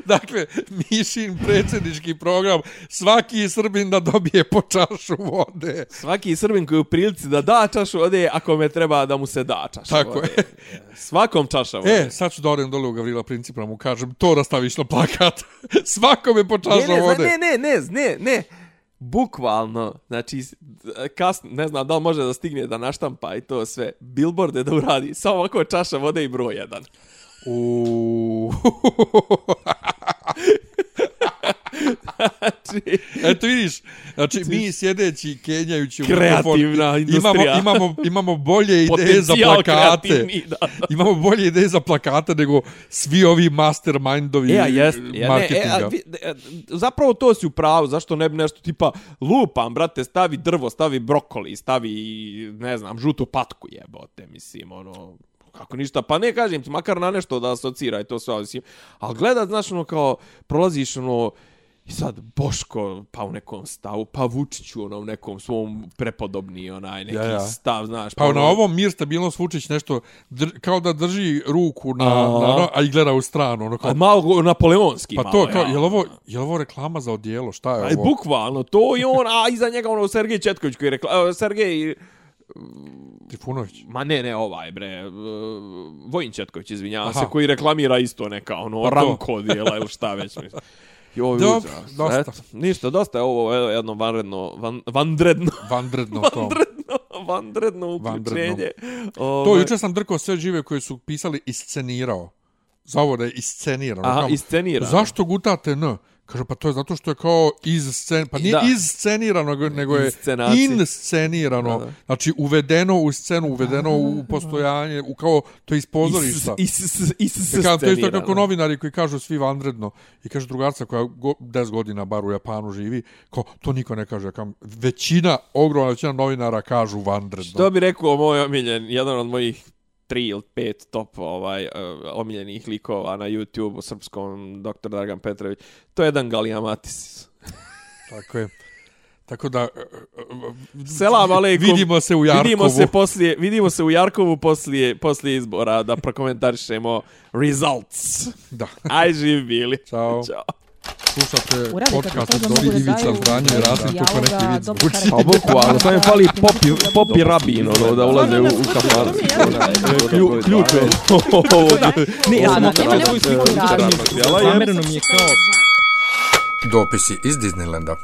Dakle, Mišin predsjednički program, svaki Srbin da dobije po čašu vode. Svaki srbin koji je u prilici da da čašu vode, ako me treba da mu se da čaša Tako vode. je. Svakom čaša vode. E, sad ću da odem dole u Gavrila Principa, mu kažem to da staviš na plakat. Svakome po čašu ne, vode. ne, ne, ne, ne, ne. Bukvalno, znači, kasno, ne znam da li može da stigne da naštampa i to sve, billboarde da uradi, samo ovako čaša vode i broj jedan. U... Znači, Eto vidiš, znači mi sjedeći i kenjajući u mikrofon, Kreativna imamo, imamo, imamo bolje ideje za plakate. da. Imamo bolje ideje za plakate nego svi ovi mastermindovi E, a jest, ja, ne, e, marketinga. a, vi, e, zapravo to si u pravu, zašto ne bi nešto tipa lupam, brate, stavi drvo, stavi brokoli, stavi, ne znam, žutu patku jebote, mislim, ono, kako ništa, pa ne kažem ti, makar na nešto da asocira i to sve, ali mislim, ali gledat, znaš, ono, kao, prolaziš, ono, I sad Boško pa u nekom stavu, pa Vučiću ono, u nekom svom prepodobni onaj neki Ja, ja. stav, znaš. Pa na ono- ovom mir stabilnost Vučić nešto dr, kao da drži ruku na, na ono, a i gleda u stranu ono kao A malo napoleonski pa malo, to kao ja. je li ovo je li ovo reklama za odijelo šta je Aj, ovo bukvalno, to i on, a iza njega ono Sergej Četković koji je rekla, Sergej, Trifunović ma ne, ne, ovaj, bre, uh, Vojin Četković, izvinjavam se, koji reklamira isto neka, ono, Pa to. ranko odijela ili šta već, mislim. Dobro, užas. dosta. Eto, ništa, dosta je ovo jedno vanredno, van, vandredno, vanredno to vandredno, vandredno uključenje. to Ovaj, juče sam drkao sve žive koji su pisali iscenirao za ovo da je iscenirano Aha, iscenirano. zašto gutate n Kaže, pa to je zato što je kao iz scen... Pa nije Da. iz scenirano, nego- je Inscenacije. inscenirano. Da, da. Znači, uvedeno u scenu, uvedeno u postojanje, u kao, to je iz pozorišta. Is, Ja kažem, to je isto scenirano. kako novinari koji kažu svi vanredno. I kaže drugarca koja go, 10 godina bar u Japanu živi, kao, to niko ne kaže. Kažem, većina, ogromna većina novinara kažu vanredno. Što bi rekao moj omiljen, jedan od mojih tri ili pet top ovaj uh, omiljenih likova na YouTube u srpskom dr. Dragan Petrović. To je jedan Galijamatis. Tako je. Tako da, Selam aleikum. vidimo se u Jarkovu. Vidimo se poslije, vidimo se u Jarkovu poslije poslije izbora da prokomentarišemo results. Da. Aj živ bili. Ćao. Ćao. Slušate podcast od to Dobri Ivica Zdanje i Rasim kako neki dobro zvuči. Pa bukvalno, samo je fali popi, popi rabin, ono, da ulaze u. Klju- Ključ je. Ne, ja sam nema svoju sliku i djela, je. zamereno mi je kao Dopisi iz Disneylanda.